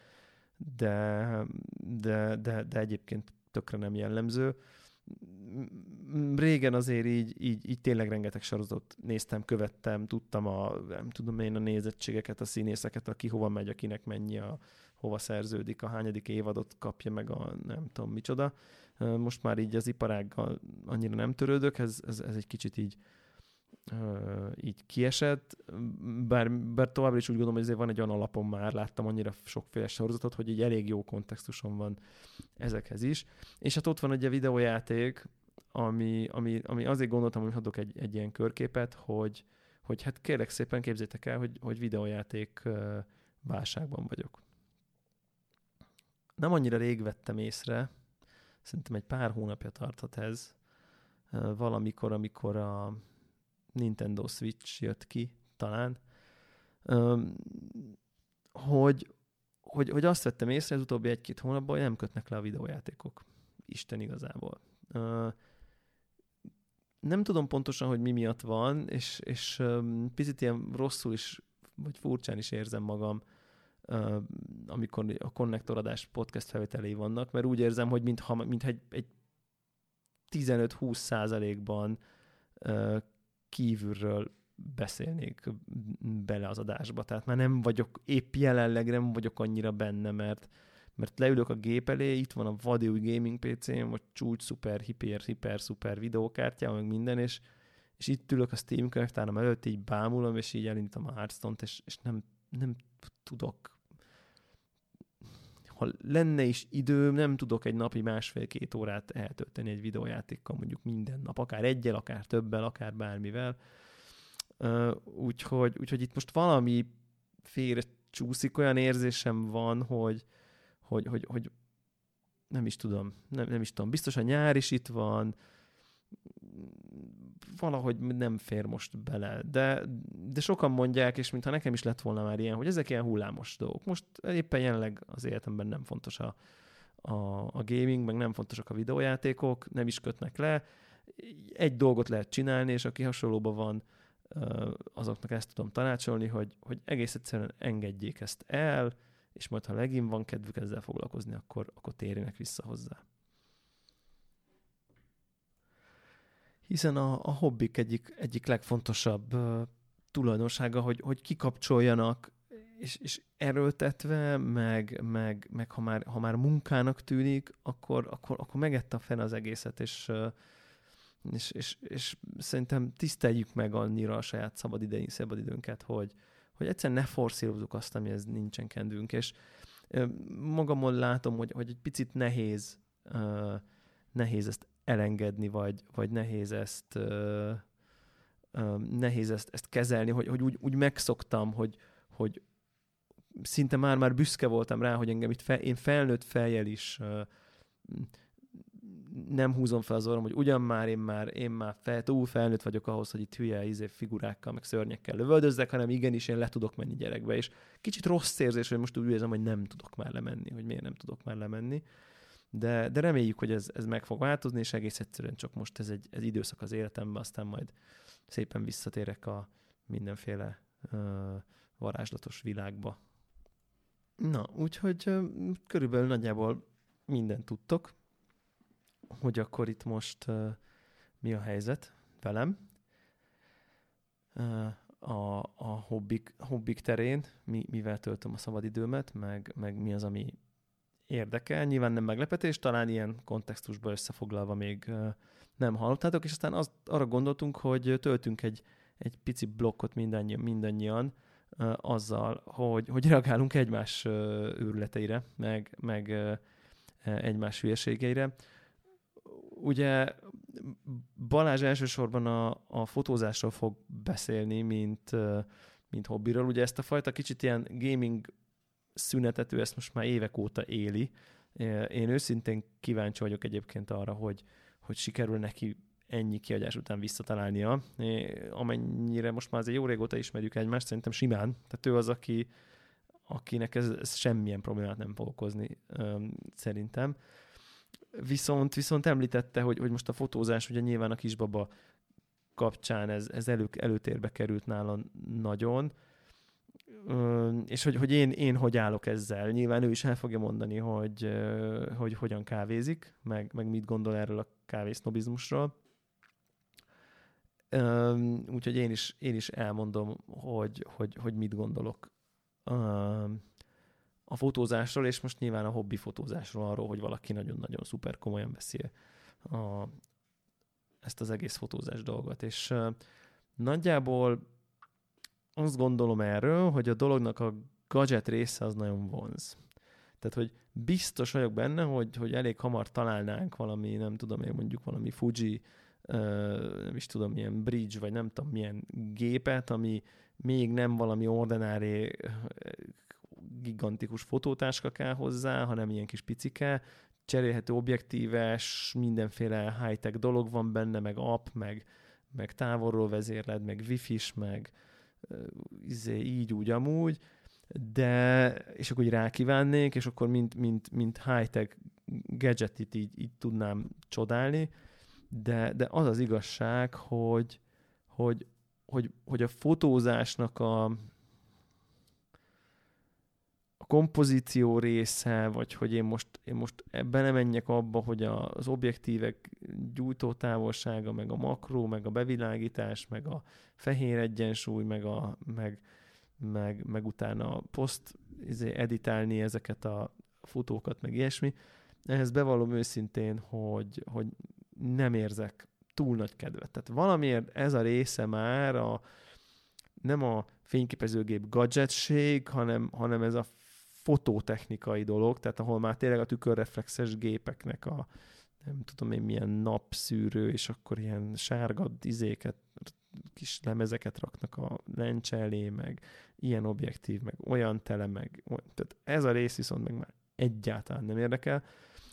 de, de, de, de egyébként tökre nem jellemző. Régen azért így, így, így tényleg rengeteg sorozatot néztem, követtem, tudtam a, nem tudom én a nézettségeket, a színészeket, aki hova megy, akinek mennyi a, hova szerződik, a hányadik évadot kapja meg a nem tudom micsoda. Most már így az iparággal annyira nem törődök, ez, ez, ez egy kicsit így, így kiesett, bár, bár továbbra is úgy gondolom, hogy azért van egy olyan alapon már, láttam annyira sokféle sorozatot, hogy egy elég jó kontextuson van ezekhez is. És hát ott van egy a videójáték, ami, ami, ami azért gondoltam, hogy adok egy, egy ilyen körképet, hogy, hogy hát kérlek szépen képzétek el, hogy, hogy videójáték válságban vagyok. Nem annyira rég vettem észre, szerintem egy pár hónapja tarthat ez, valamikor, amikor a Nintendo Switch jött ki, talán, hogy, hogy, hogy azt vettem észre az utóbbi egy-két hónapban, hogy nem kötnek le a videójátékok. Isten igazából. Nem tudom pontosan, hogy mi miatt van, és, és picit ilyen rosszul is, vagy furcsán is érzem magam, amikor a konnektoradás podcast felvételei vannak, mert úgy érzem, hogy mintha, mintha egy, egy 15-20 százalékban kívülről beszélnék bele az adásba. Tehát már nem vagyok, épp jelenleg nem vagyok annyira benne, mert, mert leülök a gép elé, itt van a vadi gaming PC-m, vagy csúcs, szuper, hiper, hiper, szuper videókártya, meg minden, és, és itt ülök a Steam könyvtáram előtt, így bámulom, és így elindítom a Hearthstone-t, és, és nem, nem tudok ha lenne is időm, nem tudok egy napi másfél-két órát eltölteni egy videójátékkal mondjuk minden nap, akár egyel, akár többel, akár bármivel. Úgyhogy, úgyhogy itt most valami félre csúszik, olyan érzésem van, hogy, hogy, hogy, hogy nem is tudom, nem, nem is tudom, biztos a nyár is itt van, valahogy nem fér most bele. De, de sokan mondják, és mintha nekem is lett volna már ilyen, hogy ezek ilyen hullámos dolgok. Most éppen jelenleg az életemben nem fontos a, a, a gaming, meg nem fontosak a videójátékok, nem is kötnek le. Egy dolgot lehet csinálni, és aki hasonlóban van, azoknak ezt tudom tanácsolni, hogy, hogy egész egyszerűen engedjék ezt el, és majd ha legint van kedvük ezzel foglalkozni, akkor, akkor térjenek vissza hozzá. Hiszen a, a hobbik egyik, egyik legfontosabb tulajdonsága, hogy, hogy kikapcsoljanak, és, és erőltetve, meg, meg, meg ha, már, ha már munkának tűnik, akkor, akkor, akkor megette a fene az egészet, és, és, és, és szerintem tiszteljük meg annyira a saját szabadidején, szabadidőnket, hogy, hogy egyszerűen ne forszírozzuk azt, amihez nincsen kendünk, és magamon látom, hogy, hogy egy picit nehéz, nehéz ezt elengedni, vagy, vagy nehéz ezt ö, ö, nehéz ezt, ezt kezelni, hogy, hogy úgy, úgy megszoktam, hogy, hogy szinte már-már büszke voltam rá, hogy engem itt fel, én felnőtt fejjel is ö, nem húzom fel az orrom, hogy ugyan már én már, én már fel, túl felnőtt vagyok ahhoz, hogy itt hülye izé, figurákkal, meg szörnyekkel lövöldözzek, hanem igenis én le tudok menni gyerekbe, és kicsit rossz érzés, hogy most úgy érzem, hogy nem tudok már lemenni, hogy miért nem tudok már lemenni de, de reméljük, hogy ez, ez meg fog változni, és egész egyszerűen csak most ez egy ez időszak az életemben, aztán majd szépen visszatérek a mindenféle uh, varázslatos világba. Na, úgyhogy uh, körülbelül nagyjából mindent tudtok, hogy akkor itt most uh, mi a helyzet velem. Uh, a, a hobbik, hobbik terén, mi, mivel töltöm a szabadidőmet, meg, meg mi az, ami érdekel. Nyilván nem meglepetés, talán ilyen kontextusban összefoglalva még nem hallottátok, és aztán azt, arra gondoltunk, hogy töltünk egy, egy pici blokkot mindannyian, mindannyian azzal, hogy, hogy reagálunk egymás őrületeire, meg, meg egymás hülyeségeire. Ugye Balázs elsősorban a, a fotózásról fog beszélni, mint, mint hobbiról. Ugye ezt a fajta kicsit ilyen gaming szünetet ő ezt most már évek óta éli. Én őszintén kíváncsi vagyok egyébként arra, hogy, hogy sikerül neki ennyi kiadás után visszatalálnia. Amennyire most már azért jó régóta ismerjük egymást, szerintem simán. Tehát ő az, aki, akinek ez, ez semmilyen problémát nem fog okozni, szerintem. Viszont, viszont említette, hogy, hogy most a fotózás, ugye nyilván a kisbaba kapcsán ez, ez elő, előtérbe került nála nagyon, és hogy, hogy én, én hogy állok ezzel. Nyilván ő is el fogja mondani, hogy, hogy hogyan kávézik, meg, meg mit gondol erről a kávésznobizmusról. Úgyhogy én is, én is elmondom, hogy, hogy, hogy mit gondolok a fotózásról, és most nyilván a hobbi fotózásról, arról, hogy valaki nagyon-nagyon szuper komolyan veszi a, ezt az egész fotózás dolgot. És nagyjából azt gondolom erről, hogy a dolognak a gadget része az nagyon vonz. Tehát, hogy biztos vagyok benne, hogy, hogy elég hamar találnánk valami, nem tudom én mondjuk valami Fuji, nem is tudom, milyen bridge, vagy nem tudom milyen gépet, ami még nem valami ordinári gigantikus fotótáska kell hozzá, hanem ilyen kis picike, cserélhető objektíves, mindenféle high-tech dolog van benne, meg app, meg, meg távolról vezérled, meg wifi-s, meg izé, így, úgy, amúgy, de, és akkor így rákívánnék, és akkor mint, mint, mint high-tech gadgetit így, így tudnám csodálni, de, de az az igazság, hogy, hogy, hogy, hogy a fotózásnak a, a kompozíció része, vagy hogy én most, én most ebben nem menjek abba, hogy az objektívek gyújtótávolsága, meg a makró, meg a bevilágítás, meg a fehér egyensúly, meg, a, meg, meg, meg utána poszt izé, editálni ezeket a futókat, meg ilyesmi. Ehhez bevallom őszintén, hogy, hogy nem érzek túl nagy kedvet. Tehát valamiért ez a része már a, nem a fényképezőgép gadgetség, hanem, hanem ez a fototechnikai dolog, tehát ahol már tényleg a tükörreflexes gépeknek a nem tudom én milyen napszűrő, és akkor ilyen sárga izéket, kis lemezeket raknak a lencse elé, meg ilyen objektív, meg olyan tele, meg tehát ez a rész viszont meg már egyáltalán nem érdekel.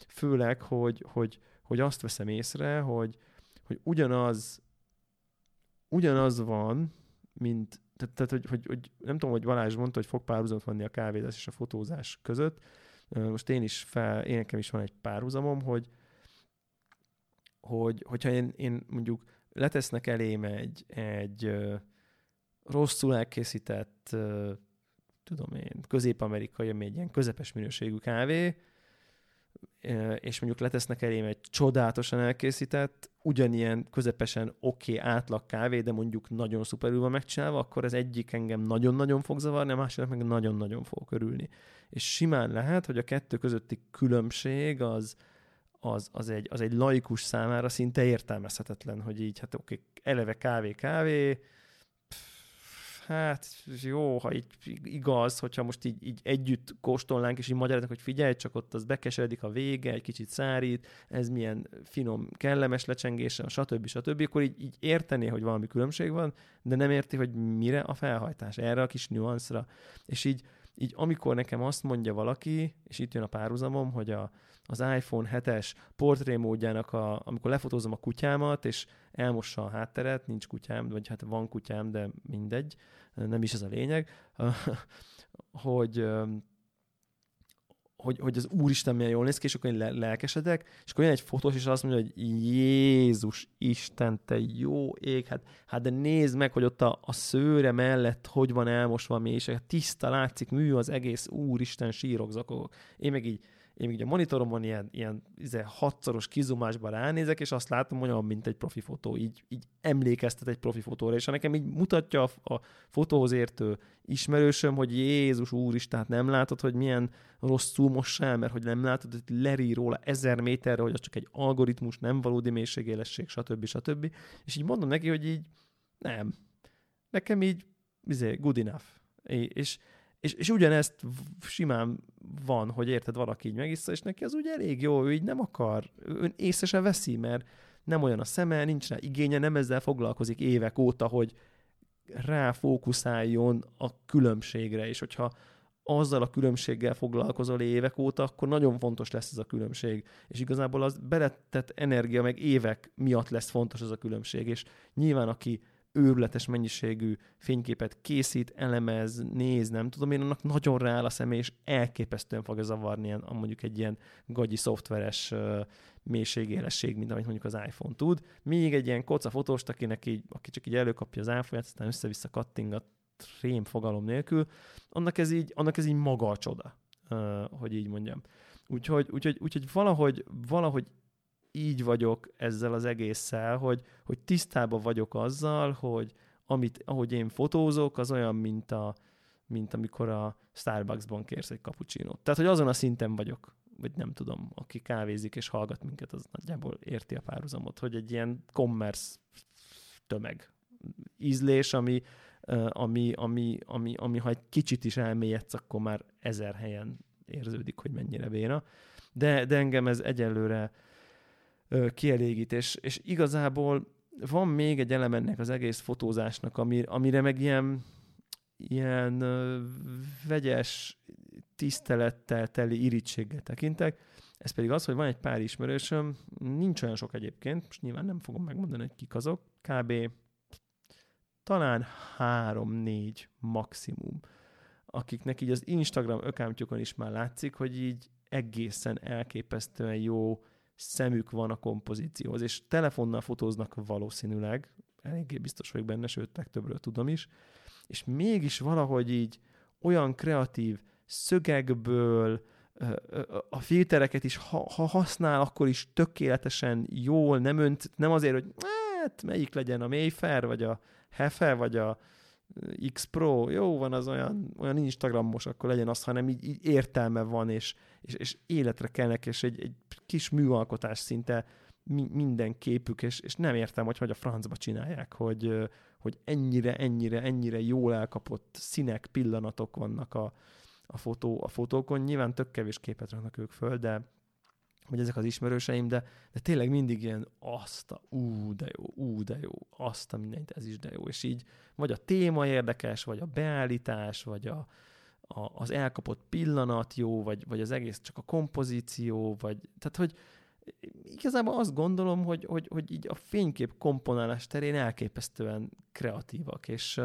Főleg, hogy, hogy, hogy azt veszem észre, hogy, hogy ugyanaz ugyanaz van, mint tehát, tehát hogy, hogy, hogy, nem tudom, hogy Balázs mondta, hogy fog párhuzamot vanni a kávézás és a fotózás között. Most én is fel, én nekem is van egy párhuzamom, hogy, hogy hogyha én, én mondjuk letesznek elém egy, egy rosszul elkészített, tudom én, közép-amerikai, ami egy ilyen közepes minőségű kávé, és mondjuk letesznek elém egy csodálatosan elkészített, ugyanilyen közepesen oké okay, átlag kávé, de mondjuk nagyon szuperül van megcsinálva, akkor ez egyik engem nagyon-nagyon fog zavarni, a másiknak meg nagyon-nagyon fog örülni. És simán lehet, hogy a kettő közötti különbség az, az, az, egy, az egy laikus számára szinte értelmezhetetlen, hogy így, hát oké, okay, eleve kávé-kávé, hát jó, ha így igaz, hogyha most így, így együtt kóstolnánk, és így magyaráznak, hogy figyelj, csak ott az bekeseredik a vége, egy kicsit szárít, ez milyen finom, kellemes lecsengése, stb. stb. Akkor így, így értené, hogy valami különbség van, de nem érti, hogy mire a felhajtás, erre a kis nüanszra. És így, így amikor nekem azt mondja valaki, és itt jön a párhuzamom, hogy a, az iPhone 7-es portrémódjának, a, amikor lefotózom a kutyámat, és elmossa a hátteret, nincs kutyám, vagy hát van kutyám, de mindegy, nem is ez a lényeg, *laughs* hogy hogy, hogy az Úristen milyen jól néz ki, és akkor én le- lelkesedek, és akkor jön egy fotós, és azt mondja, hogy Jézus Isten, te jó ég, hát, hát de nézd meg, hogy ott a, a szőre mellett hogy van elmosva mi, és tiszta látszik, mű az egész, Úristen, sírok, zakogok. Én meg így, én még ugye a monitoromon ilyen, ilyen izé, hatszoros kizumásban ránézek, és azt látom, hogy olyan, mint egy profi fotó, így, így emlékeztet egy profi fotóra, és ha nekem így mutatja a, a fotóhoz értő ismerősöm, hogy Jézus úr is, tehát nem látod, hogy milyen rosszul mossál, mert hogy nem látod, hogy lerí róla ezer méterre, hogy az csak egy algoritmus, nem valódi mélységélesség, stb. stb. És így mondom neki, hogy így nem. Nekem így izé, good enough. És, és, és ugyanezt simán van, hogy érted, valaki így megissza, és neki az úgy elég jó, ő így nem akar, ő észre se veszi, mert nem olyan a szeme, nincs rá igénye, nem ezzel foglalkozik évek óta, hogy ráfókuszáljon a különbségre, és hogyha azzal a különbséggel foglalkozol évek óta, akkor nagyon fontos lesz ez a különbség. És igazából az beletett energia meg évek miatt lesz fontos ez a különbség. És nyilván aki őrületes mennyiségű fényképet készít, elemez, néz, nem tudom én, annak nagyon rááll a személy, és elképesztően fogja zavarni ilyen, mondjuk egy ilyen gagyi szoftveres uh, mélységélesség, mint amit mondjuk az iPhone tud. Még egy ilyen koca fotóst, akinek így, aki csak így előkapja az iPhone-ját, aztán össze-vissza kattingat rém fogalom nélkül, annak ez így, annak ez így maga a csoda, hogy így mondjam. Úgyhogy, úgyhogy, úgyhogy valahogy, valahogy így vagyok ezzel az egésszel, hogy, hogy tisztában vagyok azzal, hogy amit, ahogy én fotózok, az olyan, mint, a, mint amikor a Starbucksban kérsz egy cappuccino Tehát, hogy azon a szinten vagyok, vagy nem tudom, aki kávézik és hallgat minket, az nagyjából érti a párhuzamot, hogy egy ilyen commerce tömeg ízlés, ami, ami, ami, ami, ami ha egy kicsit is elmélyedsz, akkor már ezer helyen érződik, hogy mennyire béna. De, de engem ez egyelőre kielégít, és, és igazából van még egy elem ennek az egész fotózásnak, ami, amire meg ilyen, ilyen vegyes tisztelettel teli irítséggel tekintek. Ez pedig az, hogy van egy pár ismerősöm, nincs olyan sok egyébként, most nyilván nem fogom megmondani, hogy kik azok, kb. talán három-négy maximum, akiknek így az Instagram ökámtyukon is már látszik, hogy így egészen elképesztően jó szemük van a kompozícióhoz, és telefonnal fotóznak valószínűleg, eléggé biztos vagyok benne, sőt, legtöbbről tudom is, és mégis valahogy így olyan kreatív szögekből, a filtereket is, ha, ha használ, akkor is tökéletesen jól, nem önt, nem azért, hogy hát melyik legyen a Mayfair, vagy a Hefe, vagy a X Pro, jó van, az olyan, olyan Instagramos, akkor legyen az, hanem így, így értelme van, és, és, és életre kelnek, és egy, egy kis műalkotás szinte mi, minden képük, és, és nem értem, hogy hogy a francba csinálják, hogy, hogy ennyire, ennyire, ennyire jól elkapott színek, pillanatok vannak a, a, fotó, a fotókon. Nyilván tök kevés képet raknak ők föl, de vagy ezek az ismerőseim, de, de tényleg mindig ilyen azt a, ú, de jó, ú, de jó, azt a mindent, ez is de jó. És így vagy a téma érdekes, vagy a beállítás, vagy a, a, az elkapott pillanat jó, vagy, vagy az egész csak a kompozíció, vagy tehát, hogy igazából azt gondolom, hogy, hogy, hogy így a fénykép komponálás terén elképesztően kreatívak, és,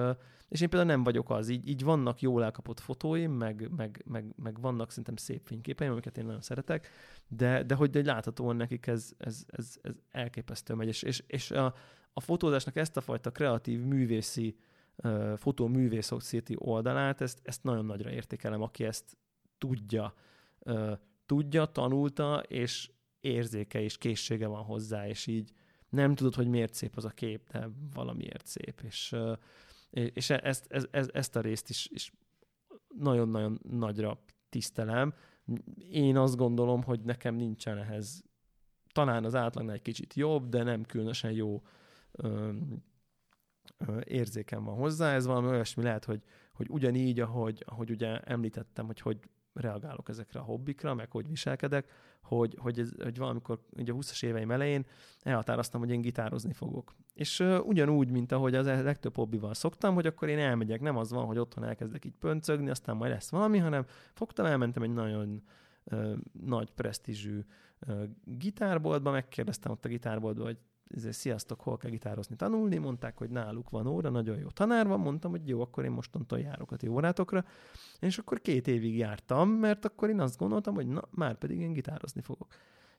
és én például nem vagyok az, így, így vannak jól elkapott fotóim, meg, meg, meg, meg vannak szerintem szép fényképeim, amiket én nagyon szeretek, de, de hogy de láthatóan nekik ez, ez, ez, ez elképesztő megy, és, és, és a, a fotózásnak ezt a fajta kreatív művészi uh, fotóművészeti oldalát, ezt, ezt nagyon nagyra értékelem, aki ezt tudja, tudja, tanulta, és érzéke és készsége van hozzá, és így nem tudod, hogy miért szép az a kép, de valamiért szép, és, és ezt, ezt, ezt a részt is, is nagyon-nagyon nagyra tisztelem. Én azt gondolom, hogy nekem nincsen ehhez talán az átlagnál egy kicsit jobb, de nem különösen jó érzékem van hozzá. Ez valami olyasmi lehet, hogy, hogy ugyanígy, ahogy, ahogy ugye említettem, hogy hogy reagálok ezekre a hobbikra, meg hogy viselkedek, hogy, hogy, ez, hogy valamikor ugye a 20-as éveim elején elhatároztam, hogy én gitározni fogok. És uh, ugyanúgy, mint ahogy az legtöbb hobbival szoktam, hogy akkor én elmegyek, nem az van, hogy otthon elkezdek így pöncögni, aztán majd lesz valami, hanem fogtam, elmentem egy nagyon uh, nagy presztízsű uh, gitárboltba, megkérdeztem ott a gitárboltba, hogy ezért, sziasztok, hol kell gitározni, tanulni, mondták, hogy náluk van óra, nagyon jó tanár van, mondtam, hogy jó, akkor én mostantól járok a ti órátokra, és akkor két évig jártam, mert akkor én azt gondoltam, hogy na, már pedig én gitározni fogok.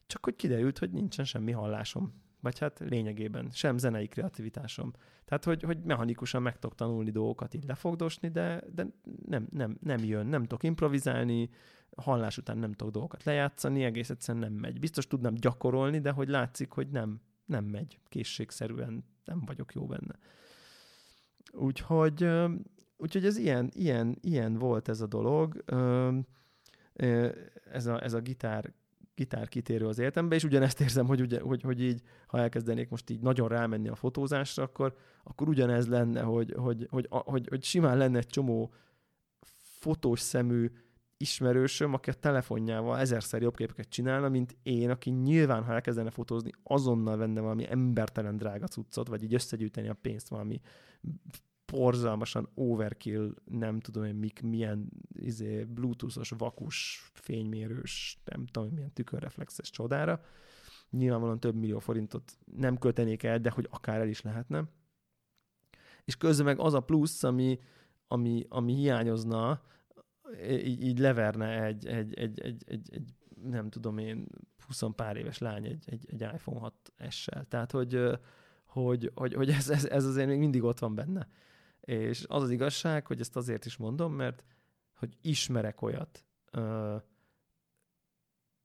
Csak hogy kiderült, hogy nincsen semmi hallásom, vagy hát lényegében sem zenei kreativitásom. Tehát, hogy, hogy mechanikusan meg tudok tanulni dolgokat így lefogdosni, de, de nem, nem, nem jön, nem tudok improvizálni, hallás után nem tudok dolgokat lejátszani, egész egyszerűen nem megy. Biztos tudnám gyakorolni, de hogy látszik, hogy nem, nem megy készségszerűen, nem vagyok jó benne. Úgyhogy, úgyhogy ez ilyen, ilyen, ilyen volt ez a dolog. Ez a, ez a gitár, gitár kitérő az életembe, és ugyanezt érzem, hogy, ugye, hogy, hogy így, ha elkezdenék most így nagyon rámenni a fotózásra, akkor, akkor ugyanez lenne, hogy, hogy, hogy, hogy, hogy simán lenne egy csomó fotós szemű ismerősöm, aki a telefonjával ezerszer jobb képeket csinálna, mint én, aki nyilván, ha elkezdene fotózni, azonnal venne valami embertelen drága cuccot, vagy így összegyűjteni a pénzt valami porzalmasan overkill, nem tudom én mik, milyen izé, bluetoothos, vakus, fénymérős, nem tudom, milyen tükörreflexes csodára. Nyilvánvalóan több millió forintot nem költenék el, de hogy akár el is lehetne. és közben meg az a plusz, ami, ami, ami hiányozna, így, így leverne egy, egy, egy, egy, egy, egy, nem tudom én, 20 pár éves lány egy, egy, egy iPhone 6S-sel. Tehát, hogy, hogy, hogy, hogy ez, ez, ez azért még mindig ott van benne. És az az igazság, hogy ezt azért is mondom, mert hogy ismerek olyat,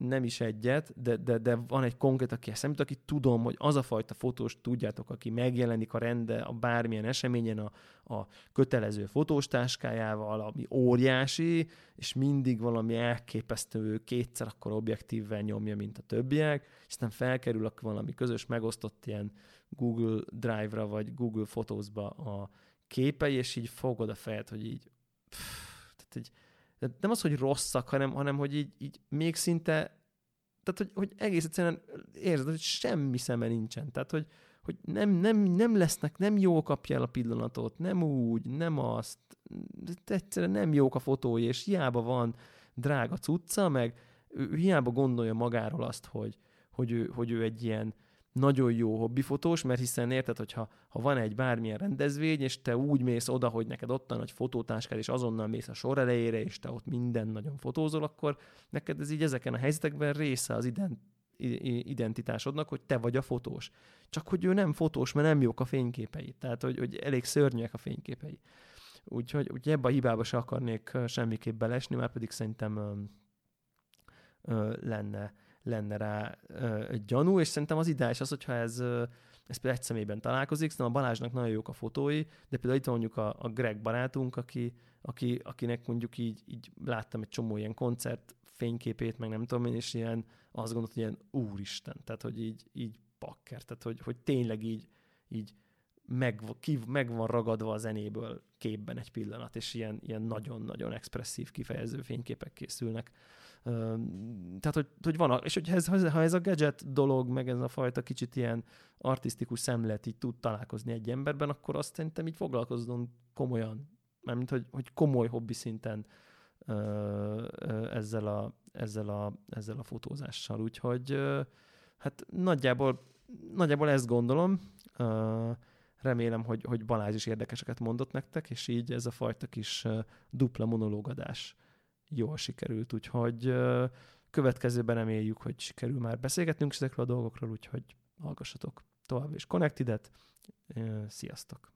nem is egyet, de, de, de van egy konkrét, aki eszemült, aki tudom, hogy az a fajta fotós, tudjátok, aki megjelenik a rende a bármilyen eseményen a, a kötelező fotós táskájával, ami óriási, és mindig valami elképesztő, kétszer akkor objektívvel nyomja, mint a többiek, és aztán felkerül a valami közös megosztott ilyen Google Drive-ra, vagy Google Photos-ba a képei, és így fogod a fejed, hogy így pff, tehát egy, de nem az, hogy rosszak, hanem, hanem hogy így, így még szinte, tehát hogy, hogy egész egyszerűen érzed, hogy semmi szeme nincsen. Tehát, hogy, hogy nem, nem, nem lesznek, nem jó kapja el a pillanatot, nem úgy, nem azt, egyszerűen nem jók a fotói, és hiába van drága cucca, meg ő hiába gondolja magáról azt, hogy, hogy, ő, hogy ő egy ilyen nagyon jó hobbifotós, mert hiszen érted, hogyha ha van egy bármilyen rendezvény, és te úgy mész oda, hogy neked ott van egy fotótáskád, és azonnal mész a sor elejére, és te ott minden nagyon fotózol, akkor neked ez így ezeken a helyzetekben része az ident, identitásodnak, hogy te vagy a fotós. Csak hogy ő nem fotós, mert nem jók a fényképei. Tehát, hogy, hogy elég szörnyűek a fényképei. Úgyhogy, úgyhogy ebbe a hibába se akarnék semmiképp belesni, már pedig szerintem ö, ö, lenne lenne rá egy gyanú, és szerintem az ideális az, hogyha ez, ez például egy személyben találkozik, szerintem a Balázsnak nagyon jók a fotói, de például itt van mondjuk a, a Greg barátunk, aki, aki, akinek mondjuk így, így láttam egy csomó ilyen koncert fényképét, meg nem tudom én, és ilyen azt gondolt, hogy ilyen úristen, tehát hogy így, így pakker, tehát hogy, hogy tényleg így, így meg, ki, meg van ragadva a zenéből képben egy pillanat, és ilyen, ilyen nagyon-nagyon expresszív, kifejező fényképek készülnek tehát, hogy, hogy van, a, és hogy ez, ha ez a gadget dolog, meg ez a fajta kicsit ilyen artistikus szemlet így tud találkozni egy emberben, akkor azt szerintem így foglalkozzon komolyan, mármint, hogy, hogy komoly hobbi szinten ezzel a, ezzel a, ezzel a fotózással. Úgyhogy hát nagyjából, nagyjából ezt gondolom. Remélem, hogy, hogy Balázs is érdekeseket mondott nektek, és így ez a fajta kis dupla monológadás jól sikerült, úgyhogy következőben reméljük, hogy sikerül már beszélgetnünk ezekről a dolgokról, úgyhogy hallgassatok tovább is Connected-et. Sziasztok!